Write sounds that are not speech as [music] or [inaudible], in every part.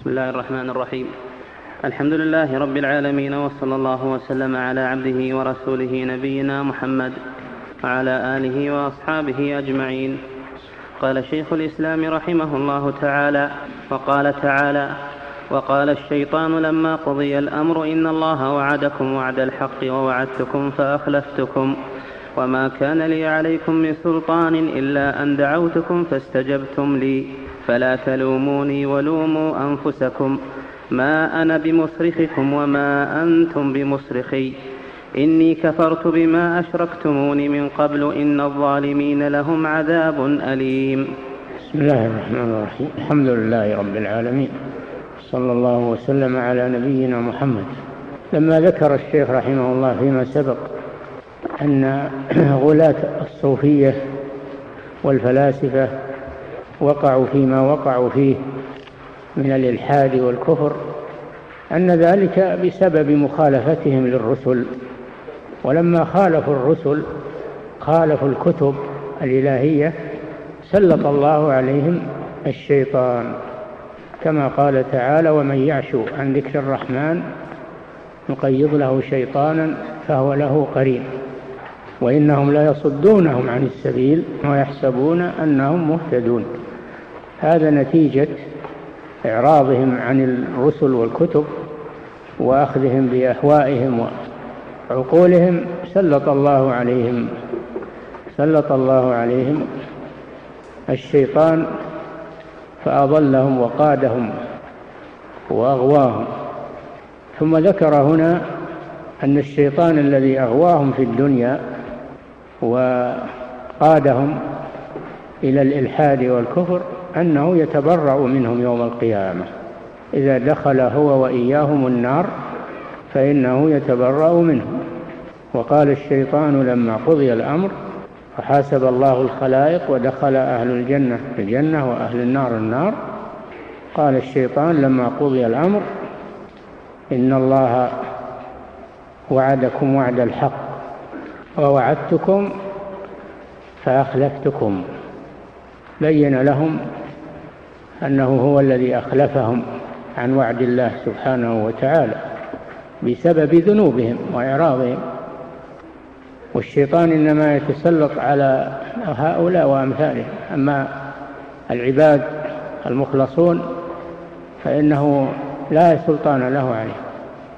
بسم الله الرحمن الرحيم. الحمد لله رب العالمين وصلى الله وسلم على عبده ورسوله نبينا محمد وعلى آله وأصحابه أجمعين. قال شيخ الإسلام رحمه الله تعالى وقال تعالى وقال الشيطان لما قضي الأمر إن الله وعدكم وعد الحق ووعدتكم فأخلفتكم وما كان لي عليكم من سلطان إلا أن دعوتكم فاستجبتم لي. فلا تلوموني ولوموا أنفسكم ما أنا بمصرخكم وما أنتم بمصرخي. إني كفرت بما أشركتموني من قبل إن الظالمين لهم عذاب أليم. بسم الله الرحمن الرحيم. الحمد لله رب العالمين. صلى الله وسلم على نبينا محمد. لما ذكر الشيخ رحمه الله فيما سبق أن [clears throat] غلاة الصوفية والفلاسفة وقعوا فيما وقعوا فيه من الإلحاد والكفر أن ذلك بسبب مخالفتهم للرسل. ولما خالفوا الرسل خالفوا الكتب الإلهية سلط الله عليهم الشيطان. كما قال تعالى ومن يعش عن ذكر الرحمن نقيض له شيطانا فهو له قرين وإنهم لا يصدونهم عن السبيل ويحسبون أنهم مهتدون. هذا نتيجة إعراضهم عن الرسل والكتب وأخذهم بأهوائهم وعقولهم سلط الله عليهم سلط الله عليهم الشيطان فأضلهم وقادهم وأغواهم. ثم ذكر هنا أن الشيطان الذي أغواهم في الدنيا وقادهم إلى الإلحاد والكفر أنه يتبرأ منهم يوم القيامة. إذا دخل هو وإياهم النار فإنه يتبرأ منهم. وقال الشيطان لما قضي الأمر وحاسب الله الخلائق ودخل أهل الجنة الجنة وأهل النار النار. قال الشيطان لما قضي الأمر إن الله وعدكم وعد الحق ووعدتكم فأخلفتكم. بين لهم أنه هو الذي أخلفهم عن وعد الله سبحانه وتعالى بسبب ذنوبهم وإعراضهم. والشيطان إنما يتسلط على هؤلاء وأمثالهم. أما العباد المخلصون فإنه لا سلطان له عليه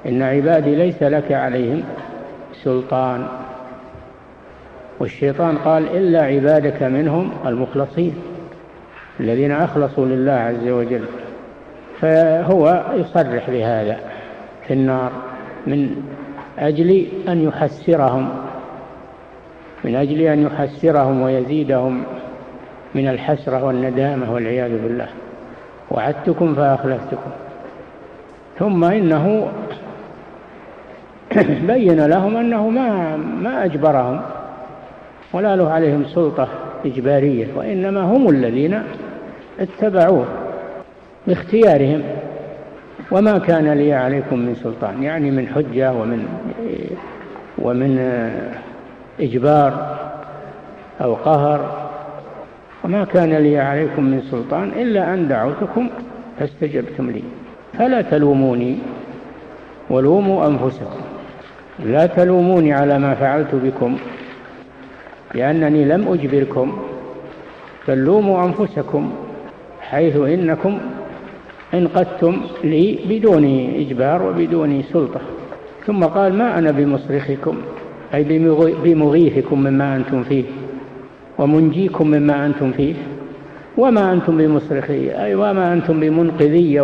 إن عبادي ليس لك عليهم سلطان. والشيطان قال إلا عبادك منهم المخلصين. الذين أخلصوا لله عز وجل فهو يصرح بهذا في النار من أجل أن يحسرهم من أجل أن يحسرهم ويزيدهم من الحسرة والندامة والعياذ بالله. وعدتكم فأخلفتكم. ثم إنه [coughs] بين لهم أنه ما ما أجبرهم ولا له عليهم سلطة. إجبارية وإنما هم الذين اتبعوه باختيارهم. وما كان لي عليكم من سلطان يعني من حجة ومن ومن إجبار أو قهر. وما كان لي عليكم من سلطان إلا أن دعوتكم فاستجبتم لي. فلا تلوموني ولوموا أنفسكم. لا تلوموني على ما فعلت بكم. لأنني لم أجبركم بل لوموا أنفسكم حيث إنكم انقذتم لي بدون إجبار وبدون سلطة. ثم قال ما أنا بمصرخكم أي بمغيثكم مما أنتم فيه ومنجيكم مما أنتم فيه وما أنتم بمصرخي أي وما أنتم بمنقذي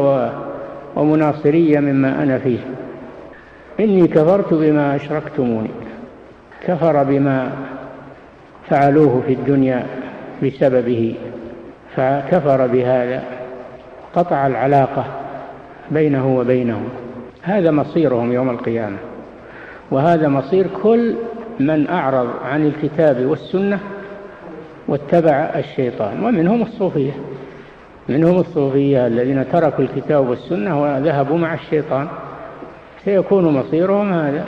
ومناصري مما أنا فيه. إني كفرت بما أشركتموني كفر بما فعلوه في الدنيا بسببه فكفر بهذا قطع العلاقة بينه وبينهم. هذا مصيرهم يوم القيامة وهذا مصير كل من أعرض عن الكتاب والسنة واتبع الشيطان. ومنهم الصوفية منهم الصوفية الذين تركوا الكتاب والسنة وذهبوا مع الشيطان. سيكون مصيرهم هذا.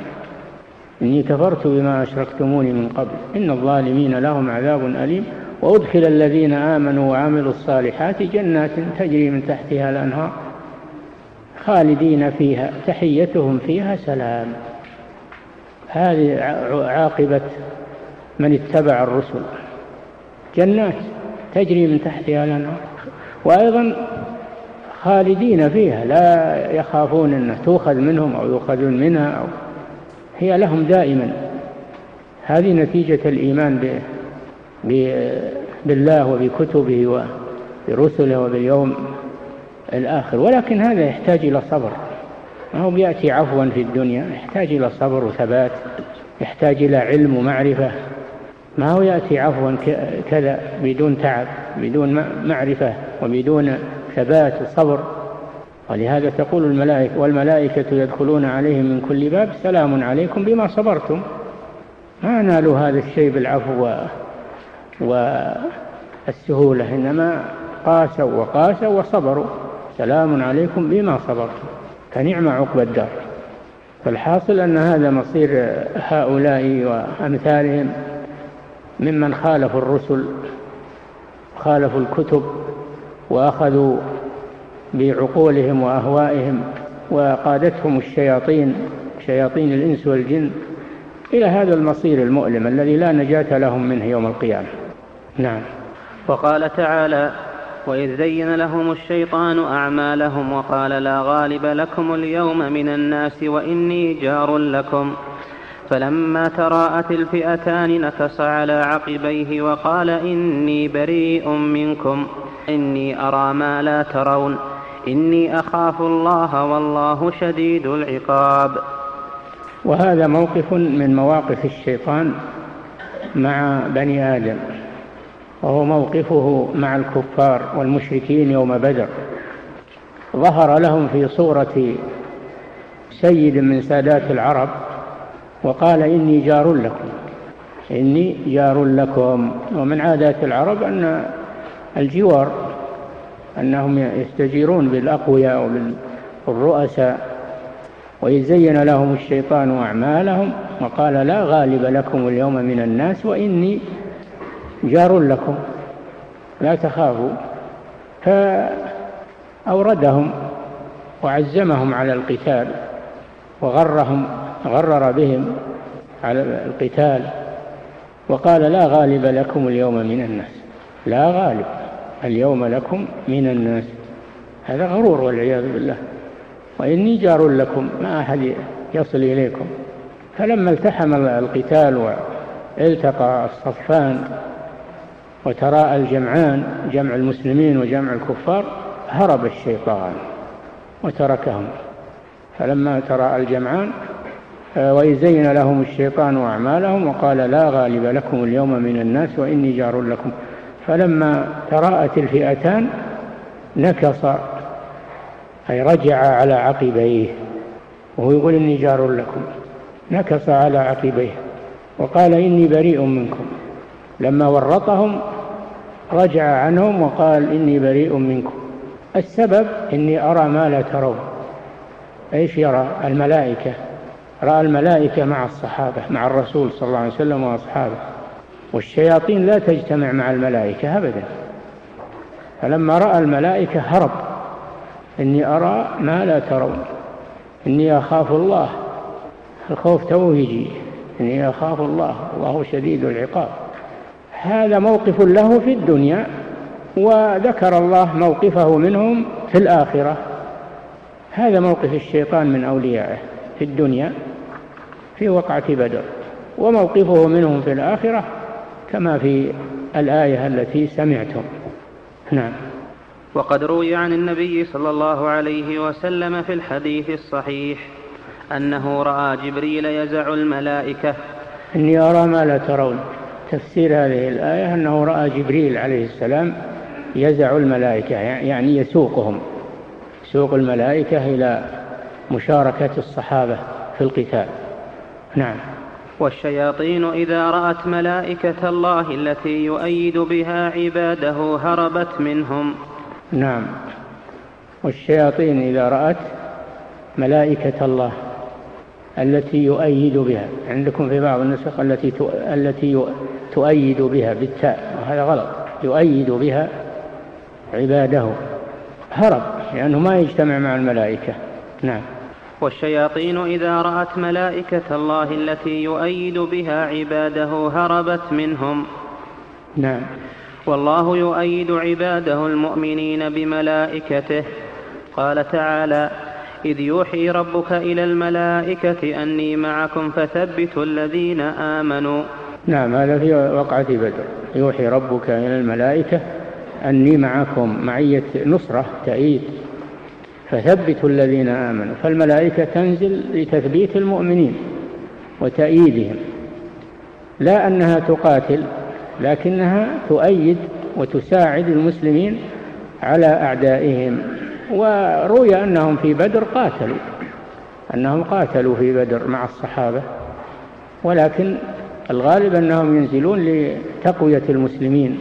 إني كفرت بما أشركتموني من قبل. إن الظالمين لهم عذاب أليم. وأدخل الذين آمنوا وعملوا الصالحات جنات تجري من تحتها الأنهار خالدين فيها تحيتهم فيها سلام. هذه عاقبة من اتبع الرسل. جنات تجري من تحتها الأنهار. وأيضا خالدين فيها لا يخافون أن تؤخذ منهم أو يؤخذون منها أو هي لهم دائما. هذه نتيجة الإيمان بالله وبكتبه وبرسله وباليوم الآخر. ولكن هذا يحتاج إلى صبر. ما هو بيأتي عفوا في الدنيا يحتاج إلى صبر وثبات يحتاج إلى علم ومعرفة. ما هو يأتي عفوا كذا بدون تعب بدون معرفة وبدون ثبات وصبر. ولهذا تقول الملائكة والملائكة يدخلون عليهم من كل باب سلام عليكم بما صبرتم. ما نالوا هذا الشيء بالعفو والسهولة إنما قاسوا وقاسوا وصبروا. سلام عليكم بما صبرتم. فنعم عقب الدار. فالحاصل أن هذا مصير هؤلاء وأمثالهم ممن خالفوا الرسل خالفوا الكتب وأخذوا بعقولهم وأهوائهم وقادتهم الشياطين شياطين الإنس والجن إلى هذا المصير المؤلم الذي لا نجاة لهم منه يوم القيامة. نعم. وقال تعالى وإذ زين لهم الشيطان أعمالهم وقال لا غالب لكم اليوم من الناس وإني جار لكم فلما تراءت الفئتان نكص على عقبيه وقال إني بريء منكم إني أرى ما لا ترون إني أخاف الله والله شديد العقاب. وهذا موقف من مواقف الشيطان مع بني آدم وهو موقفه مع الكفار والمشركين يوم بدر. ظهر لهم في صورة سيد من سادات العرب وقال إني جار لكم إني جار لكم. ومن عادات العرب أن الجوار أنهم يستجيرون بالأقوياء وبالرؤساء وإذ زين لهم الشيطان أعمالهم وقال لا غالب لكم اليوم من الناس وإني جار لكم لا تخافوا فأوردهم وعزمهم على القتال وغرهم غرر بهم على القتال وقال لا غالب لكم اليوم من الناس لا غالب. اليوم لكم من الناس. هذا غرور والعياذ بالله. وإني جار لكم ما أحد يصل إليكم. فلما التحم القتال والتقى الصفان وتراءى الجمعان جمع المسلمين وجمع الكفار هرب الشيطان وتركهم. فلما تراءى الجمعان آه، وإذ زين لهم الشيطان أعمالهم وقال لا غالب لكم اليوم من الناس وإني جار لكم. فلما تراءت الفئتان نكص أي رجع على عقبيه وهو يقول إني جار لكم نكص على عقبيه وقال إني بريء منكم. لما ورطهم رجع عنهم وقال إني بريء منكم. السبب إني أرى ما لا ترون. إيش يرى؟ الملائكة. رأى الملائكة مع الصحابة مع الرسول صلى الله عليه وسلم وأصحابه. والشياطين لا تجتمع مع الملائكة أبدا. فلما رأى الملائكة هرب. إني أرى ما لا ترون. إني أخاف الله. الخوف تو يجي إني أخاف الله. الله شديد العقاب. هذا موقف له في الدنيا وذكر الله موقفه منهم في الآخرة. هذا موقف الشيطان من أوليائه في الدنيا في وقعة بدر وموقفه منهم في الآخرة كما في الآية التي سمعتم. نعم. وقد روي عن النبي صلى الله عليه وسلم في الحديث الصحيح أنه رأى جبريل يزع الملائكة. إني أرى ما لا ترون. تفسير هذه الآية أنه رأى جبريل عليه السلام يزع الملائكة يعني يسوقهم. يسوق الملائكة إلى مشاركة الصحابة في القتال. نعم. والشياطين إذا رأت ملائكة الله التي يؤيد بها عباده هربت منهم. نعم. والشياطين إذا رأت ملائكة الله التي يؤيد بها. عندكم في بعض النسخ التي التي تؤيد بها بالتاء وهذا غلط. يؤيد بها عباده. هرب لأنه ما يجتمع مع الملائكة. نعم. والشياطين إذا رأت ملائكة الله التي يؤيد بها عباده هربت منهم. نعم. والله يؤيد عباده المؤمنين بملائكته. قال تعالى إذ يوحي ربك إلى الملائكة أني معكم فثبتوا الذين آمنوا. نعم هذا في وقعة بدر. يوحي ربك إلى الملائكة أني معكم معية نصرة تأييد. فثبتوا الذين آمنوا فالملائكة تنزل لتثبيت المؤمنين وتأييدهم. لا أنها تقاتل لكنها تؤيد وتساعد المسلمين على أعدائهم. وروي أنهم في بدر قاتلوا أنهم قاتلوا في بدر مع الصحابة. ولكن الغالب أنهم ينزلون لتقوية المسلمين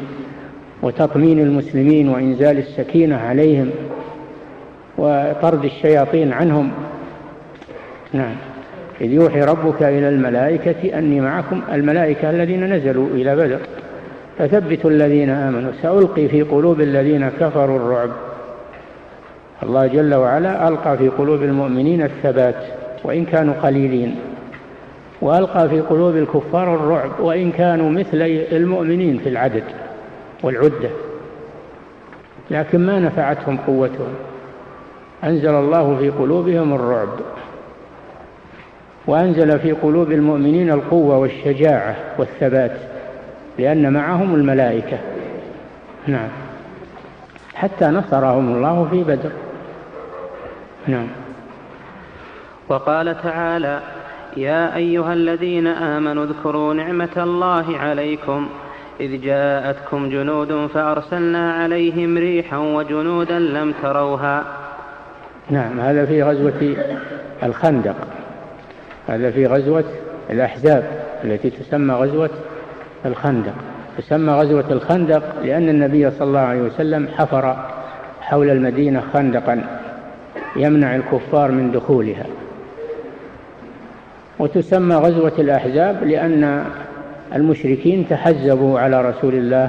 وتطمين المسلمين وإنزال السكينة عليهم. وطرد الشياطين عنهم. نعم. إذ يوحي ربك إلى الملائكة أني معكم الملائكة الذين نزلوا إلى بدر. فثبتوا الذين آمنوا. سألقي في قلوب الذين كفروا الرعب. الله جل وعلا ألقى في قلوب المؤمنين الثبات وإن كانوا قليلين. وألقى في قلوب الكفار الرعب وإن كانوا مثل المؤمنين في العدد والعدة. لكن ما نفعتهم قوتهم. أنزل الله في قلوبهم الرعب وأنزل في قلوب المؤمنين القوة والشجاعة والثبات لأن معهم الملائكة. نعم. حتى نصرهم الله في بدر. نعم. وقال تعالى يا أيها الذين آمنوا اذكروا نعمة الله عليكم إذ جاءتكم جنود فأرسلنا عليهم ريحا وجنودا لم تروها. نعم هذا في غزوة الخندق هذا في غزوة الأحزاب التي تسمى غزوة الخندق. تسمى غزوة الخندق لأن النبي صلى الله عليه وسلم حفر حول المدينة خندقا يمنع الكفار من دخولها. وتسمى غزوة الأحزاب لأن المشركين تحزبوا على رسول الله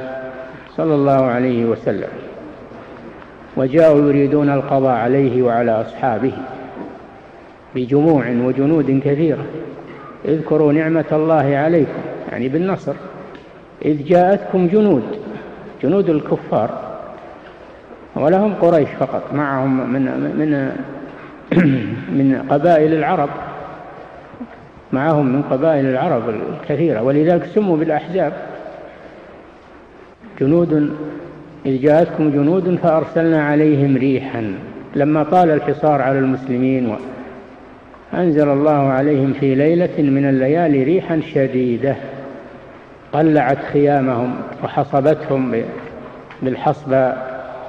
صلى الله عليه وسلم. وجاءوا يريدون القضاء عليه وعلى أصحابه بجموع وجنود كثيرة. اذكروا نعمة الله عليكم يعني بالنصر. إذ جاءتكم جنود جنود الكفار ولهم قريش فقط معهم من من من قبائل العرب معهم من قبائل العرب الكثيرة. ولذلك سموا بالأحزاب جنود إذ جاءتكم جنود فأرسلنا عليهم ريحا. لما طال الحصار على المسلمين أنزل الله عليهم في ليلة من الليالي ريحا شديدة. قلعت خيامهم وحصبتهم بالحصبة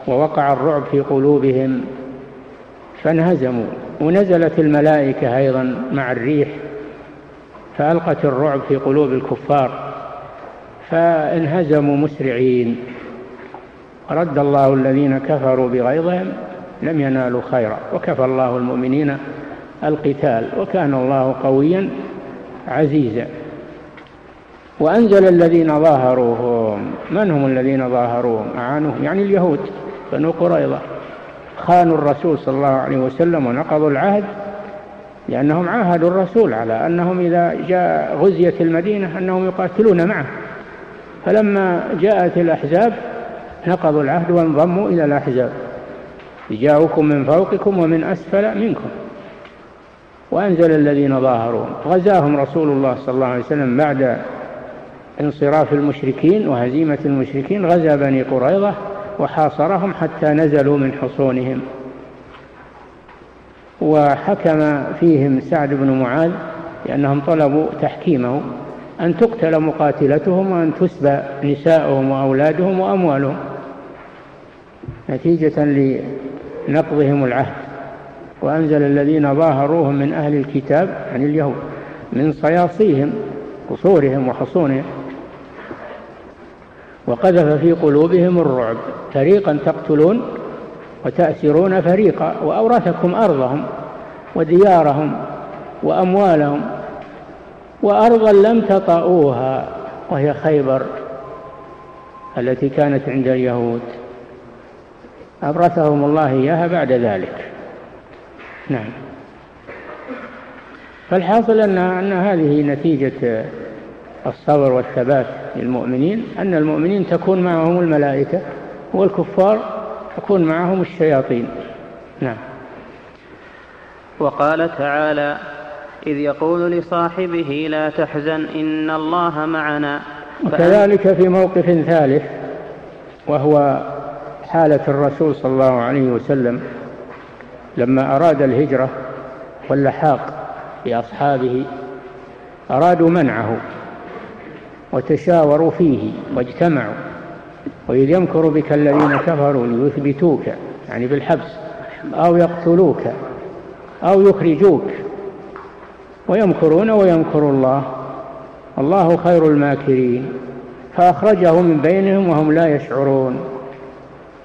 ووقع الرعب في قلوبهم. فانهزموا. ونزلت الملائكة أيضا مع الريح. فألقت الرعب في قلوب الكفار. فانهزموا مسرعين. رد الله الذين كفروا بغيظهم لم ينالوا خيرا. وكفى الله المؤمنين القتال وكان الله قويا عزيزا. وأنزل الذين ظاهروهم. من هم الذين ظاهروهم؟ أعانوهم يعني اليهود بنو قريظة. خانوا الرسول صلى الله عليه وسلم ونقضوا العهد لأنهم عاهدوا الرسول على أنهم إذا جاء غزية المدينة أنهم يقاتلون معه. فلما جاءت الأحزاب نقضوا العهد وانضموا إلى الأحزاب جاءوكم من فوقكم ومن أسفل منكم. وأنزل الذين ظاهرون غزاهم رسول الله صلى الله عليه وسلم بعد انصراف المشركين وهزيمة المشركين. غزا بني قريظة وحاصرهم حتى نزلوا من حصونهم. وحكم فيهم سعد بن معاذ لأنهم طلبوا تحكيمه أن تقتل مقاتلتهم وأن تسبى نساؤهم وأولادهم وأموالهم. نتيجة لنقضهم العهد. وأنزل الذين ظاهروهم من أهل الكتاب عن اليهود من صياصيهم قصورهم وحصونهم. وقذف في قلوبهم الرعب. فريقا تقتلون وتأسرون فريقا وأورثكم أرضهم وديارهم وأموالهم وأرضا لم تطئوها وهي خيبر التي كانت عند اليهود. أورثهم الله إياها بعد ذلك. نعم. فالحاصل أن أن هذه نتيجة الصبر والثبات للمؤمنين أن المؤمنين تكون معهم الملائكة والكفار تكون معهم الشياطين. نعم. وقال تعالى إذ يقول لصاحبه لا تحزن إن الله معنا. وكذلك في موقف ثالث وهو حالة الرسول صلى الله عليه وسلم لما أراد الهجرة واللحاق بأصحابه أرادوا منعه وتشاوروا فيه واجتمعوا وإذ يمكر بك الذين كفروا ليثبتوك يعني بالحبس أو يقتلوك أو يخرجوك ويمكرون ويمكر الله الله خير الماكرين فأخرجه من بينهم وهم لا يشعرون.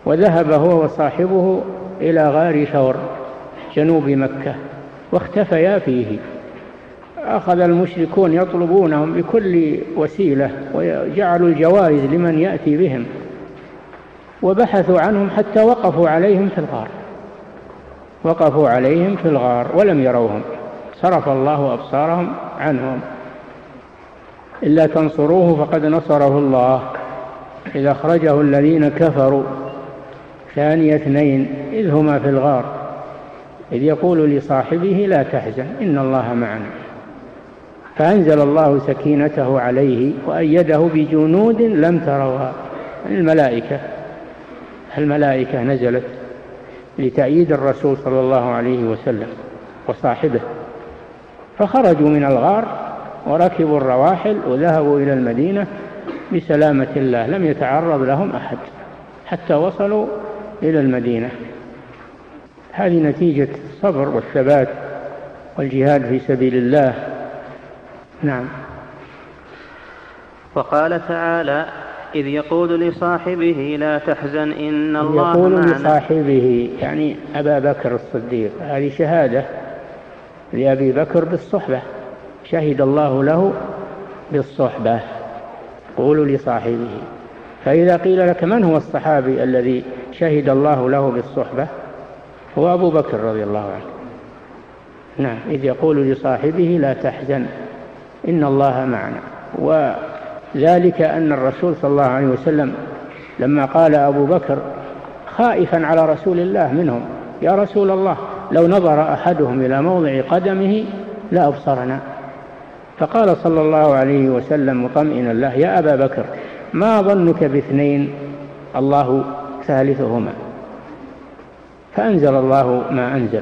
وذهب هو وصاحبه إلى غار ثور جنوب مكة واختفيا فيه. أخذ المشركون يطلبونهم بكل وسيلة وجعلوا الجوائز لمن يأتي بهم وبحثوا عنهم حتى وقفوا عليهم في الغار. وقفوا عليهم في الغار ولم يروهم. صرف الله أبصارهم عنهم. إلا تنصروه فقد نصره الله. إذا أخرجه الذين كفروا. ثاني اثنين إذ هما في الغار. إذ يقول لصاحبه لا تحزن إن الله معنا. فأنزل الله سكينته عليه وأيده بجنود لم تروها. الملائكة الملائكة نزلت لتأييد الرسول صلى الله عليه وسلم وصاحبه. فخرجوا من الغار وركبوا الرواحل وذهبوا إلى المدينة بسلامة الله لم يتعرض لهم أحد حتى وصلوا إلى المدينة. هذه نتيجة الصبر والثبات والجهاد في سبيل الله. نعم. وقال تعالى إذ يقول لصاحبه لا تحزن إن الله يقول معنا. لصاحبه يعني أبا بكر الصديق هذه شهادة لأبي بكر بالصحبة. شهد الله له بالصحبة. قولوا لصاحبه. فإذا قيل لك من هو الصحابي الذي شهد الله له بالصحبة هو أبو بكر رضي الله عنه. نعم إذ يقول لصاحبه لا تحزن إن الله معنا. وذلك أن الرسول صلى الله عليه وسلم لما قال أبو بكر خائفا على رسول الله منهم يا رسول الله لو نظر أحدهم إلى موضع قدمه لأبصرنا. فقال صلى الله عليه وسلم مطمئنا له يا أبا بكر ما ظنك باثنين؟ الله ثالثهما. فأنزل الله ما أنزل.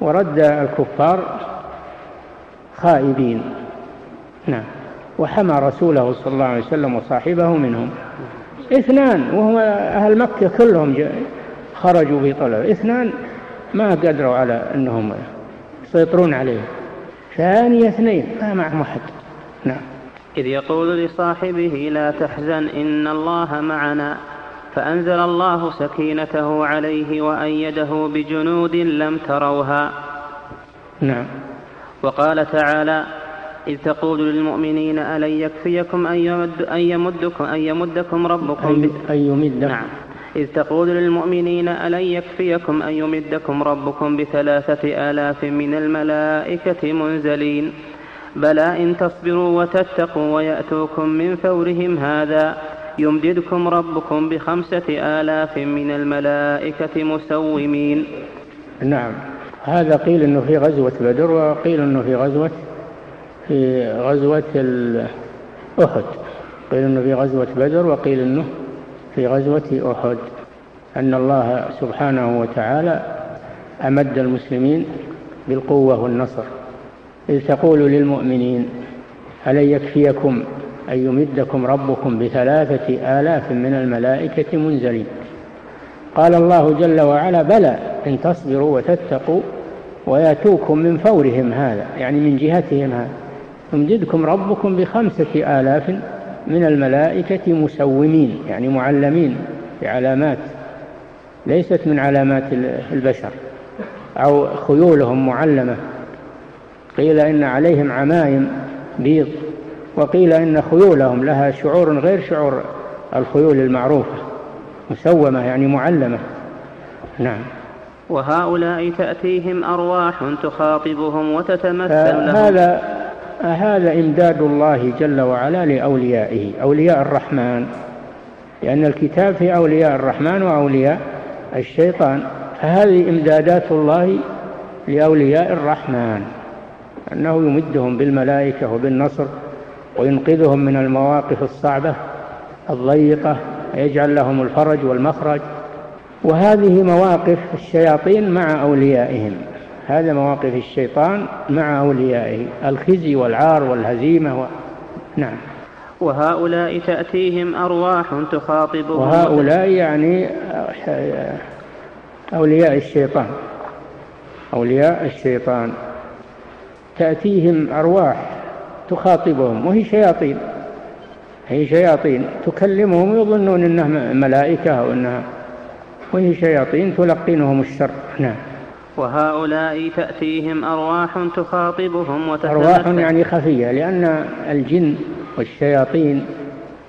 ورد الكفار خائبين. نعم. وحمى رسوله صلى الله عليه وسلم وصاحبه منهم. اثنان وهم أهل مكة كلهم خرجوا في طلب. اثنان ما قدروا على أنهم يسيطرون عليه. ثاني اثنين ما معهم أحد. نعم. إذ يقول لصاحبه لا تحزن إن الله معنا. فأنزل الله سكينته عليه وأيده بجنود لم تروها. نعم. وقال تعالى إذ تقول للمؤمنين ألن يكفيكم أن, يمد أن يمدكم أن يمدكم ربكم أن, أن يمدكم. نعم. إذ تقول للمؤمنين ألن يكفيكم أن يمدكم ربكم بثلاثة آلاف من الملائكة منزلين. بلى إن تصبروا وتتقوا ويأتوكم من فورهم هذا. يمددكم ربكم بخمسة آلاف من الملائكة مسومين. نعم. هذا قيل أنه في غزوة بدر وقيل أنه في غزوة في غزوة أحد قيل أنه في غزوة بدر وقيل أنه في غزوة أحد. أن الله سبحانه وتعالى أمد المسلمين بالقوة والنصر. إذ تقول للمؤمنين ألن يكفيكم أن يمدكم ربكم بثلاثة آلاف من الملائكة منزلين. قال الله جل وعلا بلى إن تصبروا وتتقوا ويأتوكم من فورهم هذا. يعني من جهتهم هذا. يمددكم ربكم بخمسة آلاف من الملائكة مسومين. يعني معلمين بعلامات ليست من علامات البشر أو خيولهم معلمة. قيل إن عليهم عمايم بيض. وقيل إن خيولهم لها شعور غير شعور الخيول المعروفة مسومة يعني معلمة. نعم. وهؤلاء تأتيهم أرواح تخاطبهم وتتمثل لهم. هذا هذا إمداد الله جل وعلا لأوليائه أولياء الرحمن. لأن الكتاب في أولياء الرحمن وأولياء الشيطان فهذه إمدادات الله لأولياء الرحمن. أنه يمدهم بالملائكة وبالنصر وينقذهم من المواقف الصعبة الضيقة ويجعل لهم الفرج والمخرج. وهذه مواقف الشياطين مع أوليائهم. هذا مواقف الشيطان مع أوليائه الخزي والعار والهزيمة و... نعم. وهؤلاء تأتيهم أرواح تخاطبهم. وهؤلاء يعني أولياء الشيطان. أولياء الشيطان. تأتيهم أرواح تخاطبهم وهي شياطين. هي شياطين. تكلمهم ويظنون إنها ملائكة أو انها وهي شياطين تلقنهم الشر. نعم. وهؤلاء تأتيهم أرواح تخاطبهم وتتمثل أرواح يعني خفية لأن الجن والشياطين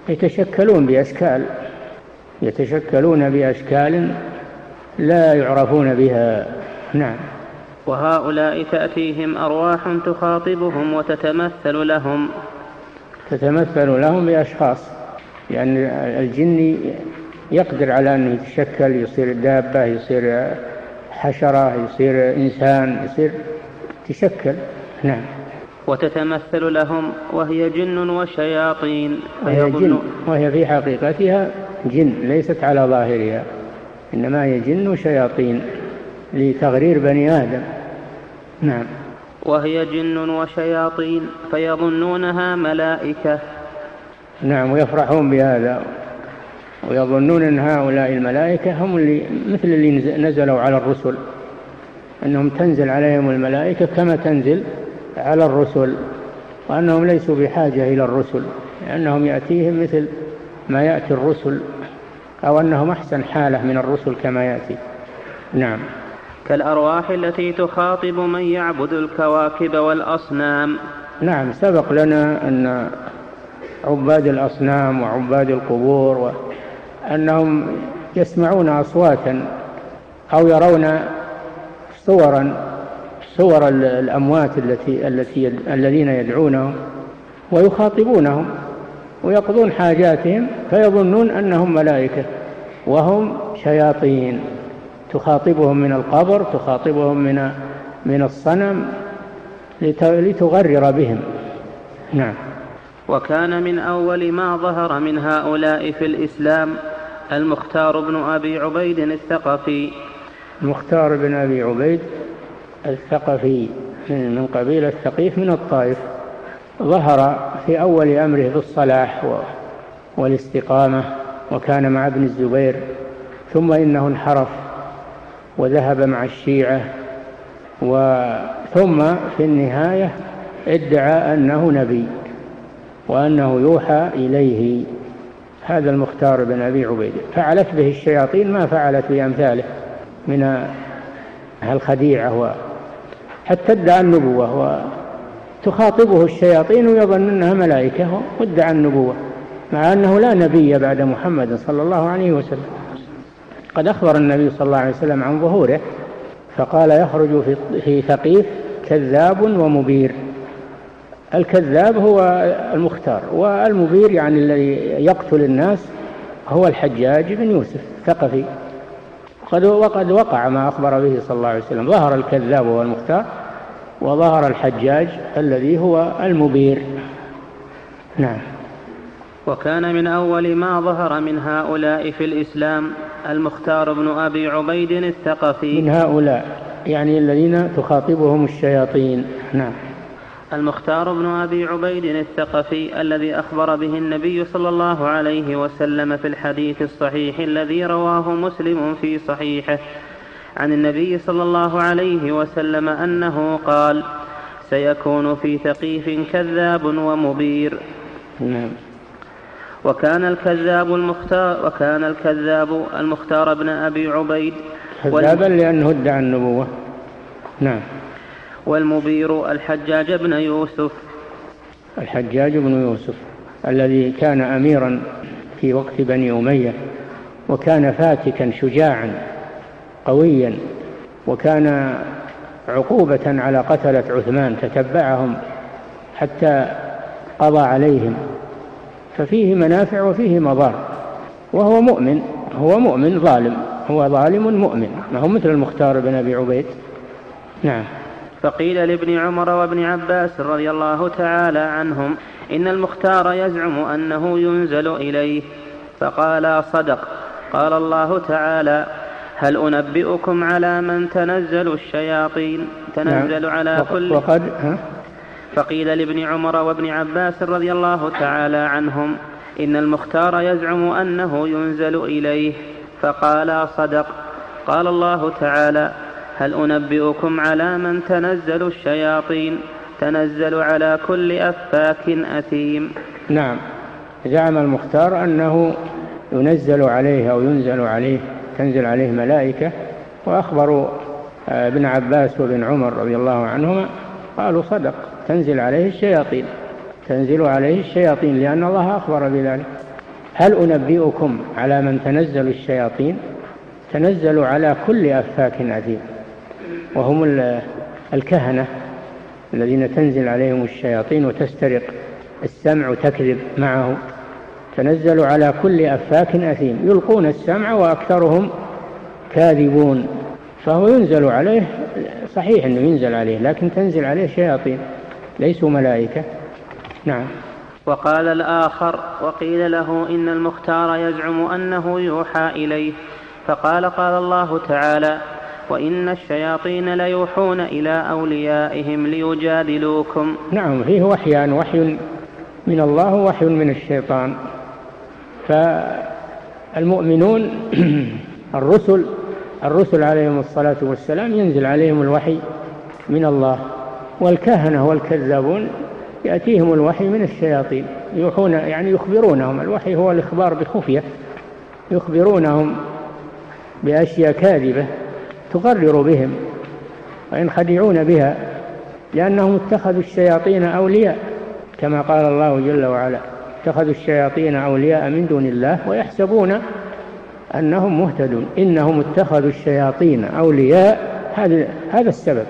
يتشكلون بأشكال يتشكلون بأشكال لا يعرفون بها. نعم. وهؤلاء تأتيهم أرواح تخاطبهم وتتمثل لهم. تتمثل لهم بأشخاص لأن يعني الجن يقدر على أن يتشكل يصير دابة يصير حشرة يصير إنسان يصير تشكل. نعم. وتتمثل لهم وهي جن وشياطين. وهي جن وهي في حقيقتها جن ليست على ظاهرها إنما هي جن وشياطين لتغرير بني آدم. نعم. وهي جن وشياطين فيظنونها ملائكة. نعم ويفرحون بهذا ويظنون أن هؤلاء الملائكة هم اللي مثل اللي نزلوا على الرسل أنهم تنزل عليهم الملائكة كما تنزل على الرسل وأنهم ليسوا بحاجة إلى الرسل لأنهم يأتيهم مثل ما يأتي الرسل أو أنهم أحسن حالة من الرسل كما يأتي. نعم. كالأرواح التي تخاطب من يعبد الكواكب والأصنام. نعم سبق لنا أن عباد الأصنام وعباد القبور أنهم يسمعون أصواتا أو يرون صورا صور الأموات التي التي الذين يدعونهم ويخاطبونهم ويقضون حاجاتهم فيظنون أنهم ملائكة وهم شياطين. تخاطبهم من القبر تخاطبهم من من الصنم لتغرر بهم. نعم. وكان من أول ما ظهر من هؤلاء في الإسلام المختار بن أبي عبيد الثقفي. المختار بن أبي عبيد الثقفي من قبيلة ثقيف من الطائف ظهر في أول أمره بالصلاح والاستقامة وكان مع ابن الزبير ثم إنه انحرف. وذهب مع الشيعة ثم في النهاية ادعى أنه نبي وأنه يوحى إليه. هذا المختار بن أبي عبيد فعلت به الشياطين ما فعلت بأمثاله من الخديعة حتى ادعى النبوة وتخاطبه الشياطين ويظن أنها ملائكة وادعى النبوة مع أنه لا نبي بعد محمد صلى الله عليه وسلم. قد أخبر النبي صلى الله عليه وسلم عن ظهوره فقال يخرج في ثقيف كذاب ومبير. الكذاب هو المختار والمبير يعني الذي يقتل الناس هو الحجاج بن يوسف ثقفي وقد وقد وقع ما أخبر به صلى الله عليه وسلم. ظهر الكذاب هو المختار وظهر الحجاج الذي هو المبير. نعم. وكان من أول ما ظهر من هؤلاء في الإسلام المختار بن أبي عبيد الثقفي. من هؤلاء يعني الذين تخاطبهم الشياطين. نعم. المختار بن أبي عبيد الثقفي الذي أخبر به النبي صلى الله عليه وسلم في الحديث الصحيح الذي رواه مسلم في صحيحه عن النبي صلى الله عليه وسلم أنه قال سيكون في ثقيف كذاب ومبير. نعم. وكان الكذاب المختار وكان الكذاب المختار ابن أبي عبيد. كذابا لأنه ادعى النبوة. نعم. والمبير الحجاج بن يوسف. الحجاج بن يوسف الذي كان أميرا في وقت بني أمية وكان فاتكا شجاعا قويا وكان عقوبة على قتلة عثمان تتبعهم حتى قضى عليهم. ففيه منافع وفيه مضار. وهو مؤمن هو مؤمن ظالم هو ظالم مؤمن. ما هو مثل المختار بن أبي عبيد. نعم. فقيل لابن عمر وابن عباس رضي الله تعالى عنهم إن المختار يزعم أنه ينزل إليه. فقال صدق. قال الله تعالى هل أنبئكم على من تنزل الشياطين؟ تنزل نعم. على كل وقد ها؟ فقيل لابن عمر وابن عباس رضي الله تعالى عنهم إن المختار يزعم أنه ينزل إليه فقال صدق. قال الله تعالى هل أنبئكم على من تنزل الشياطين؟ تنزل على كل أفاك أثيم. نعم. زعم المختار أنه ينزل عليه أو ينزل عليه تنزل عليه ملائكة وأخبروا آه، ابن عباس وابن عمر رضي الله عنهما قالوا صدق. تنزل عليه الشياطين. تنزل عليه الشياطين لأن الله أخبر بذلك. هل أنبئكم على من تنزل الشياطين؟ تنزل على كل أفاك أثيم وهم الكهنة الذين تنزل عليهم الشياطين وتسترق السمع وتكذب معه تنزل على كل أفاك أثيم. يلقون السمع وأكثرهم كاذبون. فهو ينزل عليه صحيح أنه ينزل عليه لكن تنزل عليه شياطين. ليسوا ملائكة. نعم. وقال الآخر وقيل له إن المختار يزعم أنه يوحى إليه. فقال قال الله تعالى وإن الشياطين ليوحون إلى أوليائهم ليجادلوكم. نعم فيه وحيان وحي من الله ووحي من الشيطان. فالمؤمنون [clears throat] الرسل الرسل عليهم الصلاة والسلام ينزل عليهم الوحي من الله. والكهنة والكذابون يأتيهم الوحي من الشياطين يوحون يعني يخبرونهم. الوحي هو الإخبار بخفية. يخبرونهم بأشياء كاذبة تغرر بهم وينخدعون بها لأنهم اتخذوا الشياطين أولياء كما قال الله جل وعلا اتخذوا الشياطين أولياء من دون الله ويحسبون أنهم مهتدون. إنهم اتخذوا الشياطين أولياء. هذا السبب.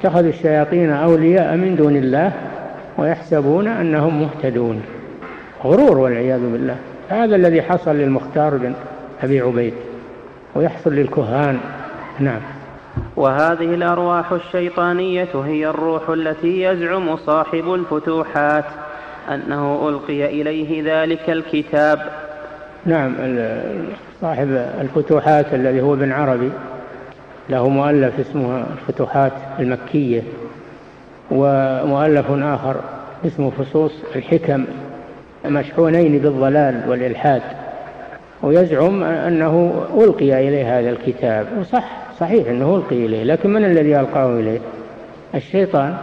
اتخذوا الشياطين أولياء من دون الله ويحسبون أنهم مهتدون. غرور والعياذ بالله. هذا الذي حصل للمختار بن أبي عبيد ويحصل للكهان. نعم. وهذه الأرواح الشيطانية هي الروح التي يزعم صاحب الفتوحات أنه ألقي إليه ذلك الكتاب. نعم صاحب الفتوحات الذي هو ابن عربي. له مؤلف اسمه الفتوحات المكية ومؤلف آخر اسمه فصوص الحكم مشحونين بالضلال والإلحاد. ويزعم أنه ألقي إليه هذا الكتاب وصح صحيح أنه ألقي إليه لكن من الذي ألقاه إليه؟ الشيطان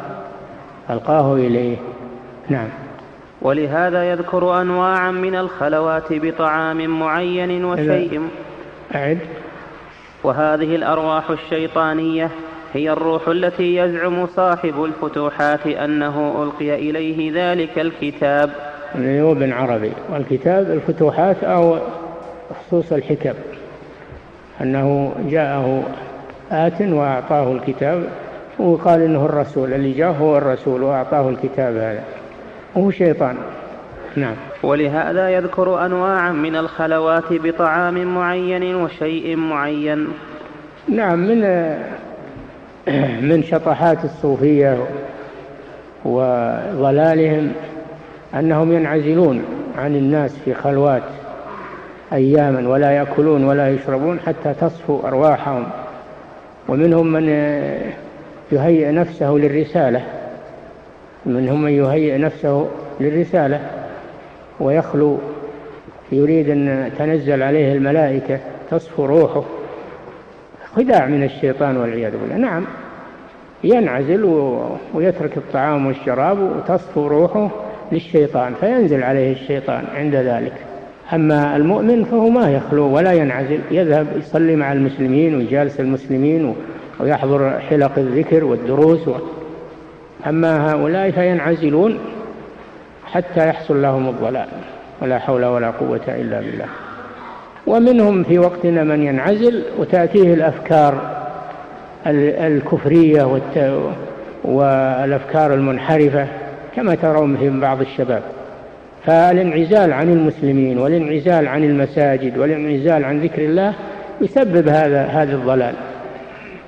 ألقاه إليه. نعم. ولهذا يذكر أنواعا من الخلوات بطعام معين وشيء أعد. وهذه الأرواح الشيطانية هي الروح التي يزعم صاحب الفتوحات أنه ألقي إليه ذلك الكتاب. ابن عربي. والكتاب الفتوحات أو خصوص الحكم. أنه جاءه آت وأعطاه الكتاب. وقال إنه الرسول. اللي جاء هو الرسول وأعطاه الكتاب هذا. وهو شيطان. نعم. ولهذا يذكر أنواعا من الخلوات بطعام معين وشيء معين. نعم من من شطحات الصوفية وضلالهم أنهم ينعزلون عن الناس في خلوات أياما ولا يأكلون ولا يشربون حتى تصفو أرواحهم. ومنهم من يهيئ نفسه للرسالة منهم من يهيئ نفسه للرسالة. ويخلو يريد أن تنزل عليه الملائكة تصفو روحه. خداع من الشيطان والعياذ بالله. نعم ينعزل ويترك الطعام والشراب وتصفو روحه للشيطان فينزل عليه الشيطان عند ذلك. أما المؤمن فهو ما يخلو ولا ينعزل يذهب يصلي مع المسلمين ويجالس المسلمين ويحضر حلق الذكر والدروس أما هؤلاء فينعزلون حتى يحصل لهم الضلال. ولا حول ولا قوة إلا بالله. ومنهم في وقتنا من ينعزل وتأتيه الأفكار الكفرية والأفكار المنحرفة كما ترون في بعض الشباب. فالانعزال عن المسلمين والانعزال عن المساجد والانعزال عن ذكر الله يسبب هذا هذا الضلال.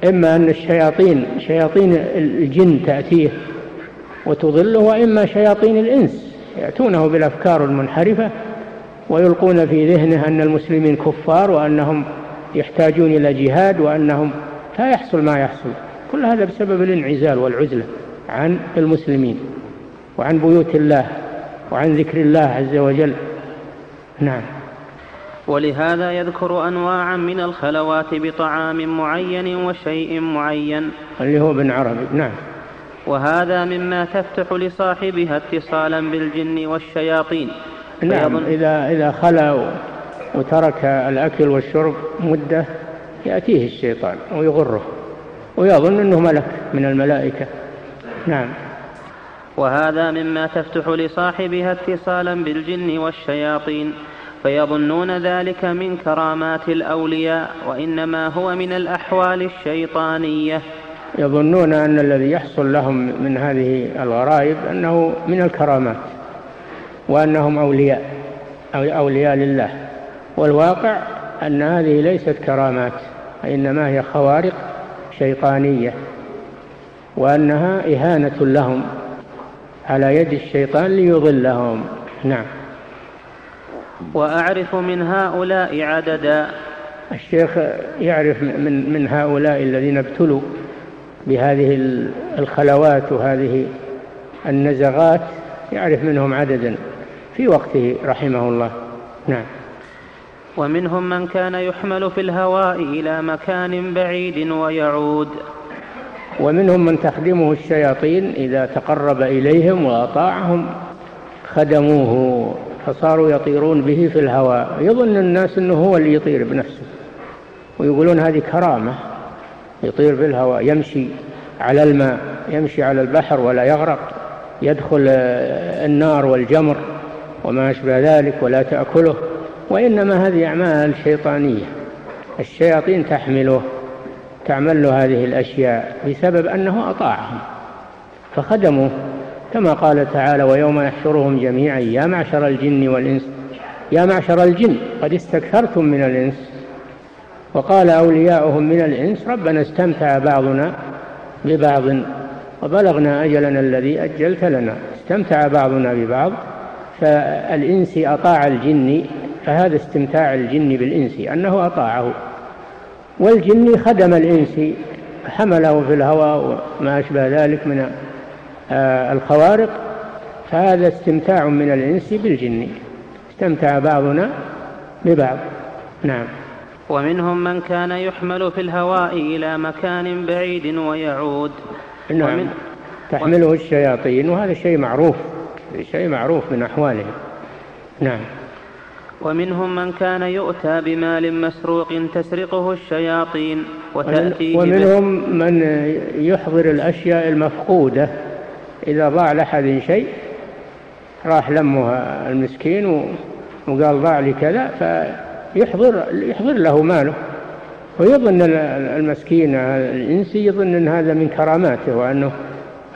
إما أن الشياطين شياطين الجن تأتيه وتضله وإما شياطين الإنس. يأتونه بالأفكار المنحرفة ويلقون في ذهنه أن المسلمين كفار وأنهم يحتاجون إلى جهاد وأنهم لا يحصل ما يحصل. كل هذا بسبب الانعزال والعزلة عن المسلمين وعن بيوت الله وعن ذكر الله عز وجل. نعم. ولهذا يذكر أنواعا من الخلوات بطعام معين وشيء معين. اللي هو ابن عربي. نعم. وهذا مما تفتح لصاحبها اتصالا بالجن والشياطين. نعم إذا إذا خلا وترك الأكل والشرب مدة يأتيه الشيطان ويغره ويظن أنه ملك من الملائكة. نعم. وهذا مما تفتح لصاحبها اتصالا بالجن والشياطين. فيظنون ذلك من كرامات الأولياء وإنما هو من الأحوال الشيطانية. يظنون أن الذي يحصل لهم من هذه الغرائب أنه من الكرامات وأنهم أولياء أو أولياء لله. والواقع أن هذه ليست كرامات إنما هي خوارق شيطانية وأنها إهانة لهم على يد الشيطان ليضلهم. نعم. وأعرف من هؤلاء عددا. الشيخ يعرف من من هؤلاء الذين ابتلوا بهذه الخلوات وهذه النزغات يعرف منهم عددا في وقته رحمه الله. نعم. ومنهم من كان يحمل في الهواء إلى مكان بعيد ويعود. ومنهم من تخدمه الشياطين إذا تقرب إليهم وأطاعهم خدموه فصاروا يطيرون به في الهواء. يظن الناس أنه هو اللي يطير بنفسه ويقولون هذه كرامة. يطير في الهواء يمشي على الماء يمشي على البحر ولا يغرق يدخل النار والجمر وما أشبه ذلك ولا تأكله وإنما هذه أعمال شيطانية. الشياطين تحمله تعمل له هذه الأشياء بسبب أنه أطاعهم فخدموه كما قال تعالى ويوم يحشرهم جميعا يا معشر الجن والإنس يا معشر الجن قد استكثرتم من الإنس وقال أولياؤهم من الإنس ربنا استمتع بعضنا ببعض وبلغنا أجلنا الذي أجلت لنا. استمتع بعضنا ببعض فالإنس أطاع الجن فهذا استمتاع الجن بالإنس أنه أطاعه. والجن خدم الإنس حمله في الهواء وما أشبه ذلك من آه، الخوارق فهذا استمتاع من الإنس بالجن. استمتع بعضنا ببعض. نعم. ومنهم من كان يحمل في الهواء إلى مكان بعيد ويعود. نعم. ومن تحمله الشياطين وهذا شيء معروف شيء معروف من أحوالهم. نعم. ومنهم من كان يؤتى بمال مسروق تسرقه الشياطين وتأتيه ومنهم من يحضر الأشياء المفقودة. إذا ضاع لأحد شيء راح لمه المسكين وقال ضاع لي كذا فيحضر يحضر له ماله. ويظن المسكين الإنسي يظن أن هذا من كراماته وأنه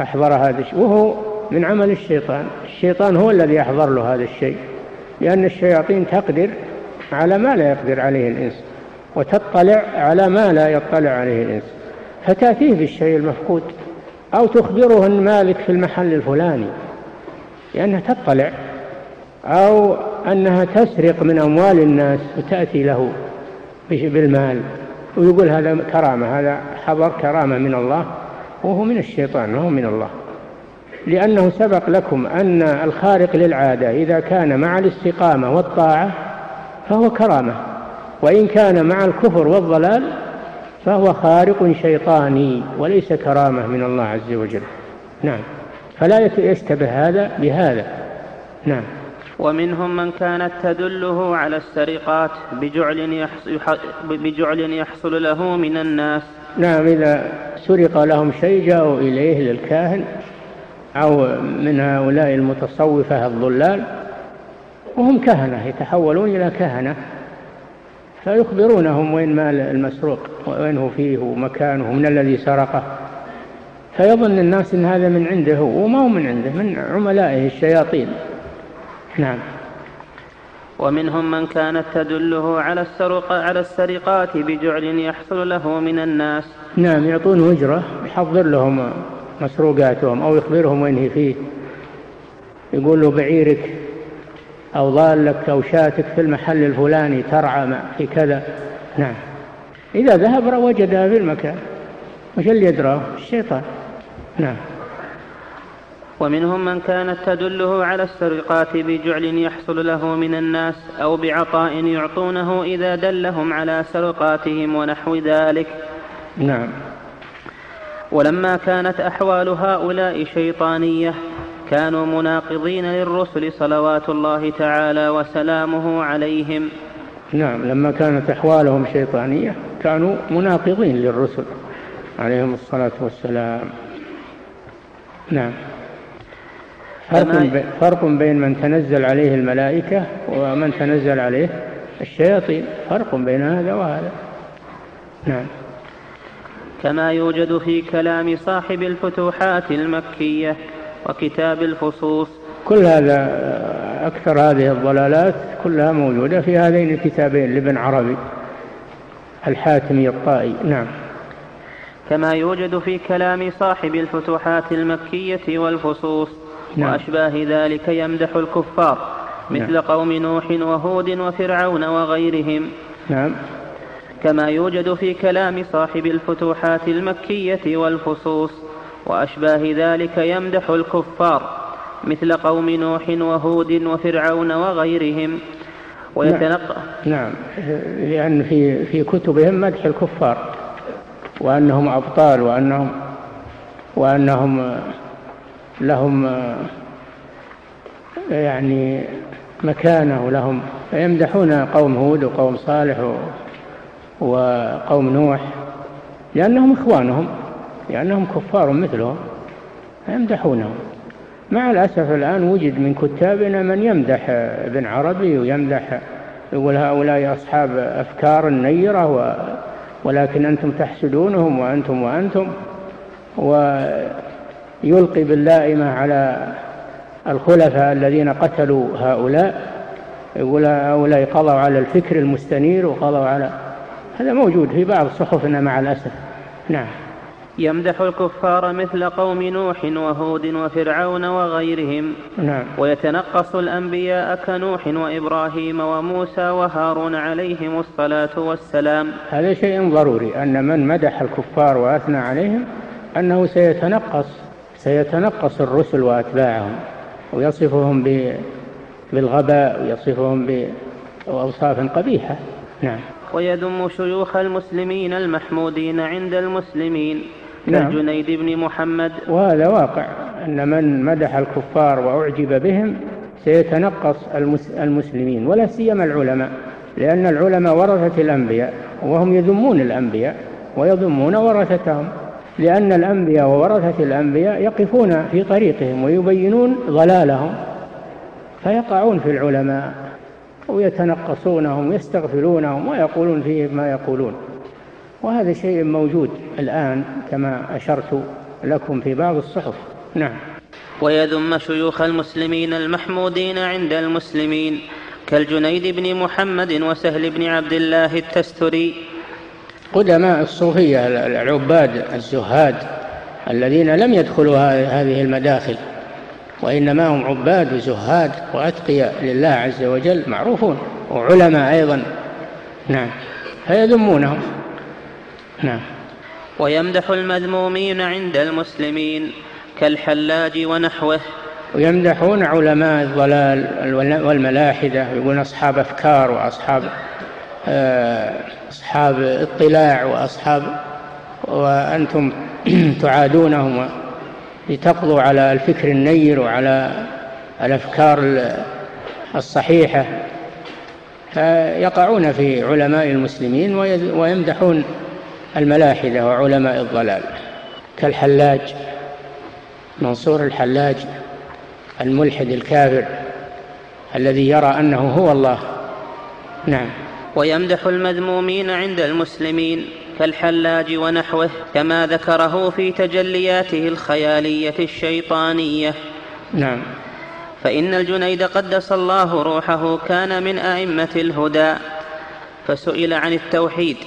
أحضر هذا الشيء. وهو من عمل الشيطان. الشيطان هو الذي يحضر له هذا الشيء. لأن الشياطين تقدر على ما لا يقدر عليه الإنس وتطلع على ما لا يطلع عليه الإنس. فتأتيه بالشيء المفقود. أو تخبره أن مالك في المحل الفلاني. لأنها تطلع. أو أنها تسرق من أموال الناس وتأتي له بالمال. ويقول هذا كرامة هذا حضر كرامة من الله وهو من الشيطان وهو من الله. لأنه سبق لكم أن الخارق للعادة إذا كان مع الاستقامة والطاعة فهو كرامة. وإن كان مع الكفر والضلال فهو خارق شيطاني وليس كرامة من الله عز وجل. نعم. فلا يشتبه هذا بهذا. نعم. ومنهم من كانت تدله على السرقات بجعل يحصل, بجعل يحصل له من الناس. نعم إذا سرق لهم شيء جاءوا إليه للكاهن أو من هؤلاء المتصوفة الضلال وهم كهنة يتحولون إلى كهنة فيخبرونهم وين مال المسروق وين هو فيه ومكانه من الذي سرقه. فيظن الناس إن هذا من عنده وما هو من عنده من عملائه الشياطين. نعم. ومنهم من كانت تدله على السرق على السرقات بجعل يحصل له من الناس. نعم يعطونه أجرة يحضر لهم مسروقاتهم أو يخبرهم وين هي فيه. يقول له بعيرك أو ضالك أو شاتك في المحل الفلاني ترعى في كذا. نعم. إذا ذهب وجدها في المكان وش اللي يدراه؟ الشيطان. نعم. ومنهم من كانت تدله على السرقات بجعل يحصل له من الناس أو بعطاء يعطونه إذا دلهم على سرقاتهم ونحو ذلك. نعم. ولما كانت أحوال هؤلاء شيطانية كانوا مناقضين للرسل صلوات الله تعالى وسلامه عليهم. نعم لما كانت أحوالهم شيطانية كانوا مناقضين للرسل عليهم الصلاة والسلام. نعم. فرق, فرق بين من تنزل عليه الملائكة ومن تنزل عليه الشياطين. فرق بين هذا وهذا. نعم. كما يوجد في كلام صاحب الفتوحات المكية وكتاب الفصوص. كل هذا أكثر هذه الضلالات كلها موجودة في هذين الكتابين لابن عربي الحاتمي الطائي. نعم. كما يوجد في كلام صاحب الفتوحات المكية والفصوص. نعم. وأشباه ذلك يمدح الكفار مثل نعم. قوم نوح وهود وفرعون وغيرهم نعم كما يوجد في كلام صاحب الفتوحات المكية والفصوص وأشباه ذلك يمدح الكفار مثل قوم نوح وهود وفرعون وغيرهم ويتنقى نعم, نعم. لأن في في كتبهم مدح الكفار وأنهم أبطال وأنهم وأنهم لهم يعني مكانة ولهم. فيمدحون قوم هود وقوم صالح وقوم نوح لأنهم إخوانهم لأنهم كفار مثلهم. فيمدحونهم. مع الأسف الآن وجد من كتابنا من يمدح ابن عربي ويمدح يقول هؤلاء أصحاب أفكار نيرة ولكن أنتم تحسدونهم وأنتم وأنتم. ويلقي باللائمة على الخلفاء الذين قتلوا هؤلاء يقول هؤلاء قضوا على الفكر المستنير وقضوا على هذا موجود في بعض صحفنا مع الأسف. نعم. يمدح الكفار مثل قوم نوح وهود وفرعون وغيرهم. نعم. ويتنقص الأنبياء كنوح وإبراهيم وموسى وهارون عليهم الصلاة والسلام. هذا شيء ضروري أن من مدح الكفار وأثنى عليهم أنه سيتنقص سيتنقص الرسل وأتباعهم ويصفهم بالغباء ويصفهم بأوصاف قبيحة. نعم. ويذم شيوخ المسلمين المحمودين عند المسلمين نعم. كالجنيد بن محمد. وهذا واقع أن من مدح الكفار وأعجب بهم سيتنقص المسلمين ولا سيما العلماء لأن العلماء ورثة الأنبياء وهم يذمون الأنبياء ويذمون ورثتهم. لأن الأنبياء وورثة الأنبياء يقفون في طريقهم ويبينون ضلالهم فيقعون في العلماء ويتنقصونهم ويستغفلونهم ويقولون فيهم ما يقولون. وهذا شيء موجود الآن كما أشرت لكم في بعض الصحف. نعم. ويذم شيوخ المسلمين المحمودين عند المسلمين كالجنيد بن محمد وسهل بن عبد الله التستري قدماء الصوفية العباد الزهاد الذين لم يدخلوا هذه المداخل وإنما هم عباد وزهاد وأتقياء لله عز وجل معروفون وعلماء أيضا. نعم. فيذمونهم. نعم. ويمدح المذمومين عند المسلمين كالحلاج ونحوه. ويمدحون علماء الضلال والملاحدة يقولون أصحاب أفكار وأصحاب أصحاب اطلاع وأصحاب وأنتم [clears throat] تعادونهم لتقضوا على الفكر النير وعلى الأفكار الصحيحة. فيقعون في علماء المسلمين ويمدحون الملاحدة وعلماء الضلال كالحلاج منصور الحلاج الملحد الكافر الذي يرى أنه هو الله. نعم. ويمدح المذمومين عند المسلمين كالحلاج ونحوه كما ذكره في تجلياته الخيالية الشيطانية. نعم. فإن الجنيد قدس الله روحه كان من أئمة الهدى فسئل عن التوحيد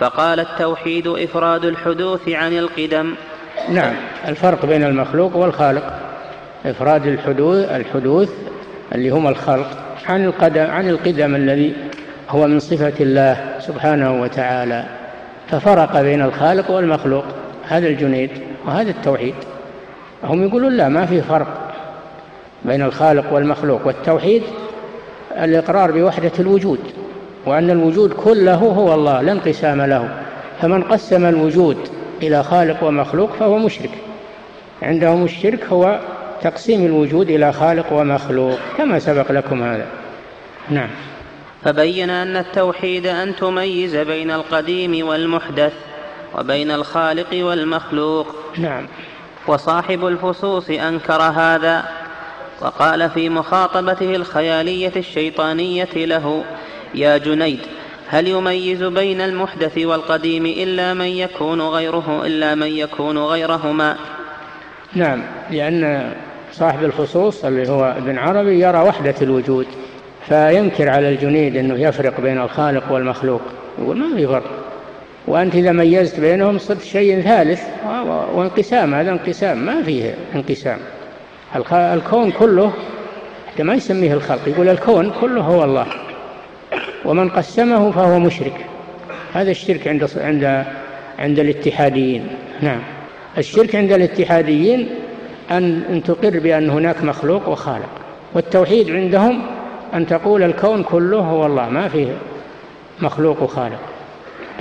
فقال التوحيد إفراد الحدوث عن القدم. نعم. الفرق بين المخلوق والخالق. إفراد الحدوث الحدوث اللي هم الخلق عن القدم عن القدم الذي هو من صفة الله سبحانه وتعالى. ففرق بين الخالق والمخلوق. هذا الجنيد وهذا التوحيد. هم يقولون لا ما في فرق بين الخالق والمخلوق. والتوحيد الإقرار بوحدة الوجود وأن الوجود كله هو الله لا انقسام له. فمن قسم الوجود إلى خالق ومخلوق فهو مشرك. عندهم الشرك هو تقسيم الوجود إلى خالق ومخلوق كما سبق لكم هذا. نعم. فبين أن التوحيد أن تميز بين القديم والمحدث وبين الخالق والمخلوق. نعم. وصاحب الفصوص أنكر هذا وقال في مخاطبته الخيالية الشيطانية له يا جنيد هل يميز بين المحدث والقديم إلا من يكون غيره إلا من يكون غيرهما؟ نعم لأن صاحب الخصوص اللي هو ابن عربي يرى وحدة الوجود. فينكر على الجنيد أنه يفرق بين الخالق والمخلوق. يقول ما في فرق. وأنت إذا ميزت بينهم صرت شيء ثالث وانقسام. هذا انقسام. ما فيه انقسام. الكون كله ما يسميه الخلق يقول الكون كله هو الله. ومن قسمه فهو مشرك. هذا الشرك عند عند عند الاتحاديين. نعم. الشرك عند الاتحاديين أن تقر بأن هناك مخلوق وخالق. والتوحيد عندهم أن تقول الكون كله هو الله ما فيه مخلوق وخالق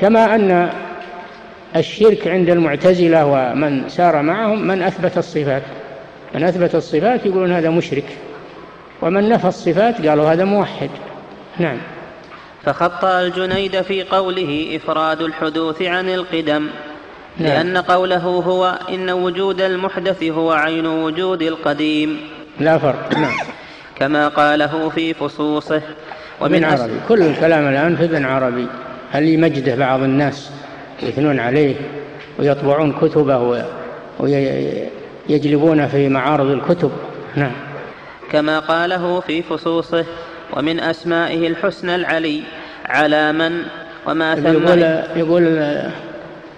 كما أن الشرك عند المعتزلة ومن سار معهم من أثبت الصفات. من أثبت الصفات يقولون هذا مشرك ومن نفى الصفات قالوا هذا موحد. نعم. فخطأ الجنيد في قوله إفراد الحدوث عن القدم نعم. لأن قوله هو إن وجود المحدث هو عين وجود القديم. لا فرق. نعم. كما قاله في فصوصه. ومن عربي. كل الكلام الآن في ابن عربي. هل يمجده بعض الناس يثنون عليه ويطبعون كتبه ويجلبون في معارض الكتب؟ نعم. كما قاله في فصوصه. ومن أسمائه الحسنى العلي. على من وما ثم يقول, يقول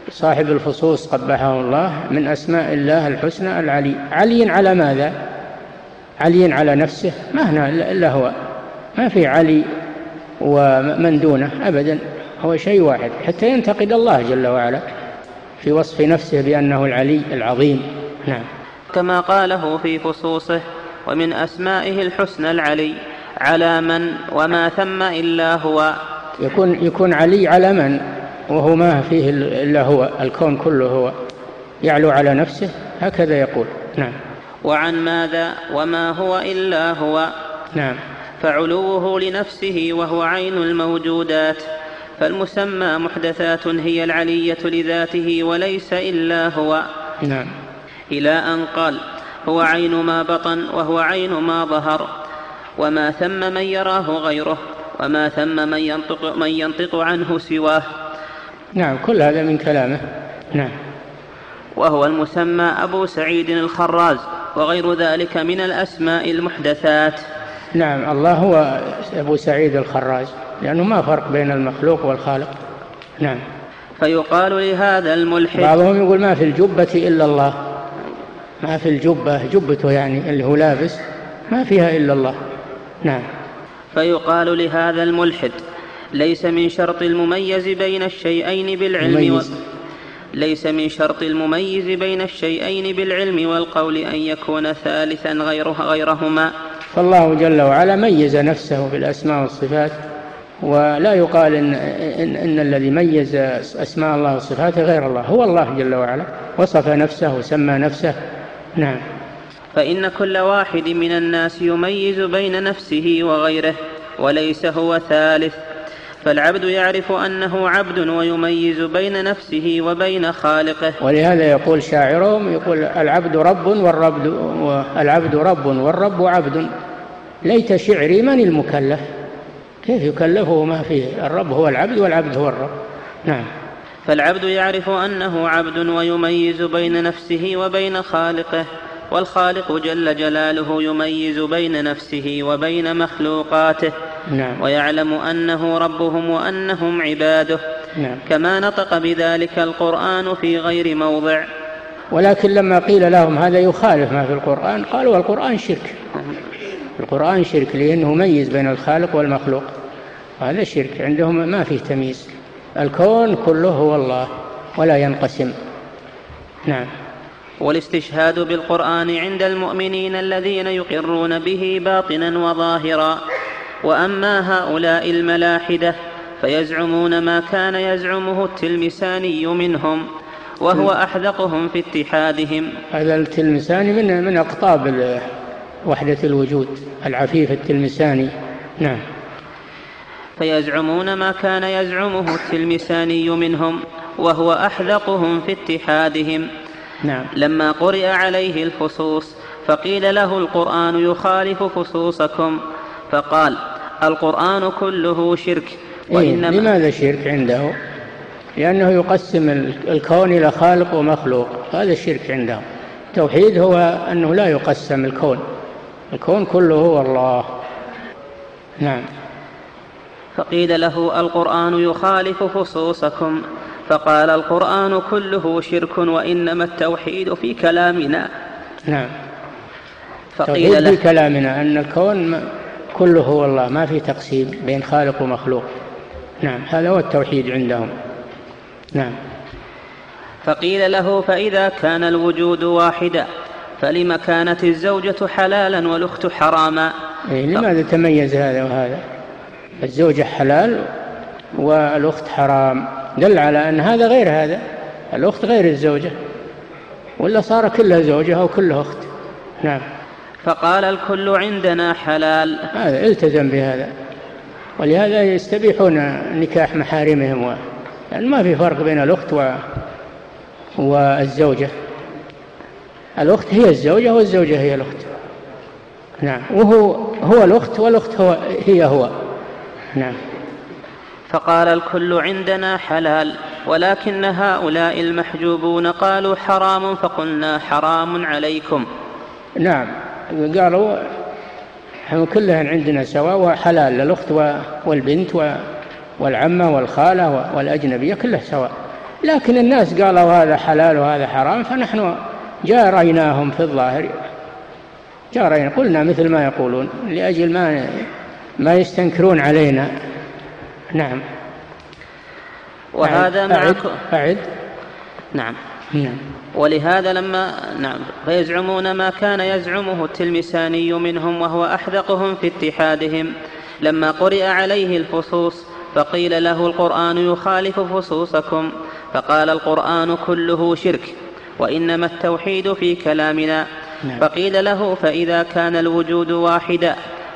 صاحب الفصوص قبحه الله من أسماء الله الحسنى العلي. علي على ماذا؟ علي على نفسه ما هنا إلا هو. ما في علي ومن دونه أبدا هو شيء واحد حتى ينتقد الله جل وعلا في وصف نفسه بأنه العلي العظيم. نعم. كما قاله في فصوصه ومن أسمائه الحسنى العلي على من وما ثم إلا هو. يكون يكون علي على من؟ وهو ما فيه إلا هو الكون كله هو يعلو على نفسه هكذا يقول. نعم. وعن ماذا وما هو إلا هو. نعم. فعلوه لنفسه وهو عين الموجودات. فالمسمى محدثات هي العلية لذاته وليس إلا هو. نعم. إلى أن قال هو عين ما بطن وهو عين ما ظهر. وما ثم من يراه غيره وما ثم من ينطق, من ينطق عنه سواه. نعم كل هذا من كلامه. نعم. وهو المسمى أبو سعيد الخراز. وغير ذلك من الأسماء المحدثات. نعم الله هو أبو سعيد الخراز لأنه ما فرق بين المخلوق والخالق. نعم. فيقال لهذا الملحد بعضهم يقول ما في الجبة إلا الله. ما في الجبة جبته يعني اللي هو لابس ما فيها إلا الله. نعم. فيقال لهذا الملحد ليس من شرط المميز بين الشيئين بالعلم و... ليس من شرط المميز بين الشيئين بالعلم والقول أن يكون ثالثا غيره غيرهما. فالله جل وعلا ميز نفسه بالأسماء والصفات ولا يقال إن, إن, إن الذي ميز أسماء الله وصفاته غير الله هو الله جل وعلا وصف نفسه وسمى نفسه. نعم. فإن كل واحد من الناس يميز بين نفسه وغيره وليس هو ثالث. فالعبد يعرف أنه عبد ويميز بين نفسه وبين خالقه. ولهذا يقول شاعرهم يقول العبد رب والرب العبد رب والرب عبد. ليت شعري من المكلف؟ كيف يكلفه ما فيه؟ الرب هو العبد والعبد هو الرب. نعم. فالعبد يعرف أنه عبد ويميز بين نفسه وبين خالقه. والخالق جل جلاله يميز بين نفسه وبين مخلوقاته نعم. ويعلم أنه ربهم وأنهم عباده. نعم. كما نطق بذلك القرآن في غير موضع. ولكن لما قيل لهم هذا يخالف ما في القرآن قالوا القرآن شرك. القرآن شرك لأنه ميز بين الخالق والمخلوق. هذا شرك. عندهم ما فيه تمييز. الكون كله هو الله ولا ينقسم. نعم. والاستشهاد بالقرآن عند المؤمنين الذين يقرون به باطنا وظاهرا. وأما هؤلاء الملاحدة فيزعمون ما كان يزعمه التلمساني منهم وهو أحذقهم في اتحادهم. هذا التلمساني من من أقطاب وحدة الوجود العفيف التلمساني. نعم. فيزعمون ما كان يزعمه التلمساني منهم وهو أحذقهم في اتحادهم. نعم. لما قرئ عليه الفصوص فقيل له القرآن يخالف فصوصكم فقال القرآن كله شرك إيه وإنما لماذا شرك عنده؟ لأنه يقسم الكون إلى خالق ومخلوق. هذا الشرك عندهم التوحيد هو أنه لا يقسم الكون. الكون كله هو الله. نعم. فقيل له القرآن يخالف فصوصكم فقال القرآن كله شرك وإنما التوحيد في كلامنا. نعم. فقيل له في كلامنا أن الكون كله هو الله ما في تقسيم بين خالق ومخلوق. نعم هذا هو التوحيد عندهم. نعم. فقيل له فإذا كان الوجود واحدا فلم كانت الزوجة حلالا والأخت حراما؟ إيه لماذا تميز هذا وهذا؟ الزوجة حلال والأخت حرام. دل على أن هذا غير هذا. الأخت غير الزوجة ولا صار كلها زوجة أو كلها أخت. نعم. فقال الكل عندنا حلال. هذا التزم بهذا. ولهذا يستبيحون نكاح محارمهم و... يعني ما في فرق بين الأخت و... والزوجة. الأخت هي الزوجة والزوجة هي الأخت. نعم. وهو هو الأخت والأخت هو هي هو. نعم. فقال الكل عندنا حلال ولكن هؤلاء المحجوبون قالوا حرام فقلنا حرام عليكم. نعم قالوا هم كلها عندنا سواء وحلال للأخت والبنت والعمة والخالة والأجنبية كلها سواء لكن الناس قالوا هذا حلال وهذا حرام فنحن جاريناهم في الظاهر. جارينا قلنا مثل ما يقولون لأجل ما ما يستنكرون علينا. نعم. وهذا مع أعد. نعم. نعم. ولهذا لما نعم. فيزعمون ما كان يزعمه التلمساني منهم وهو أحذقهم في اتحادهم. لما قرئ عليه الفصوص فقيل له القرآن يخالف فصوصكم. فقال القرآن كله شرك وإنما التوحيد في كلامنا. نعم. فقيل له فإذا كان الوجود واحدا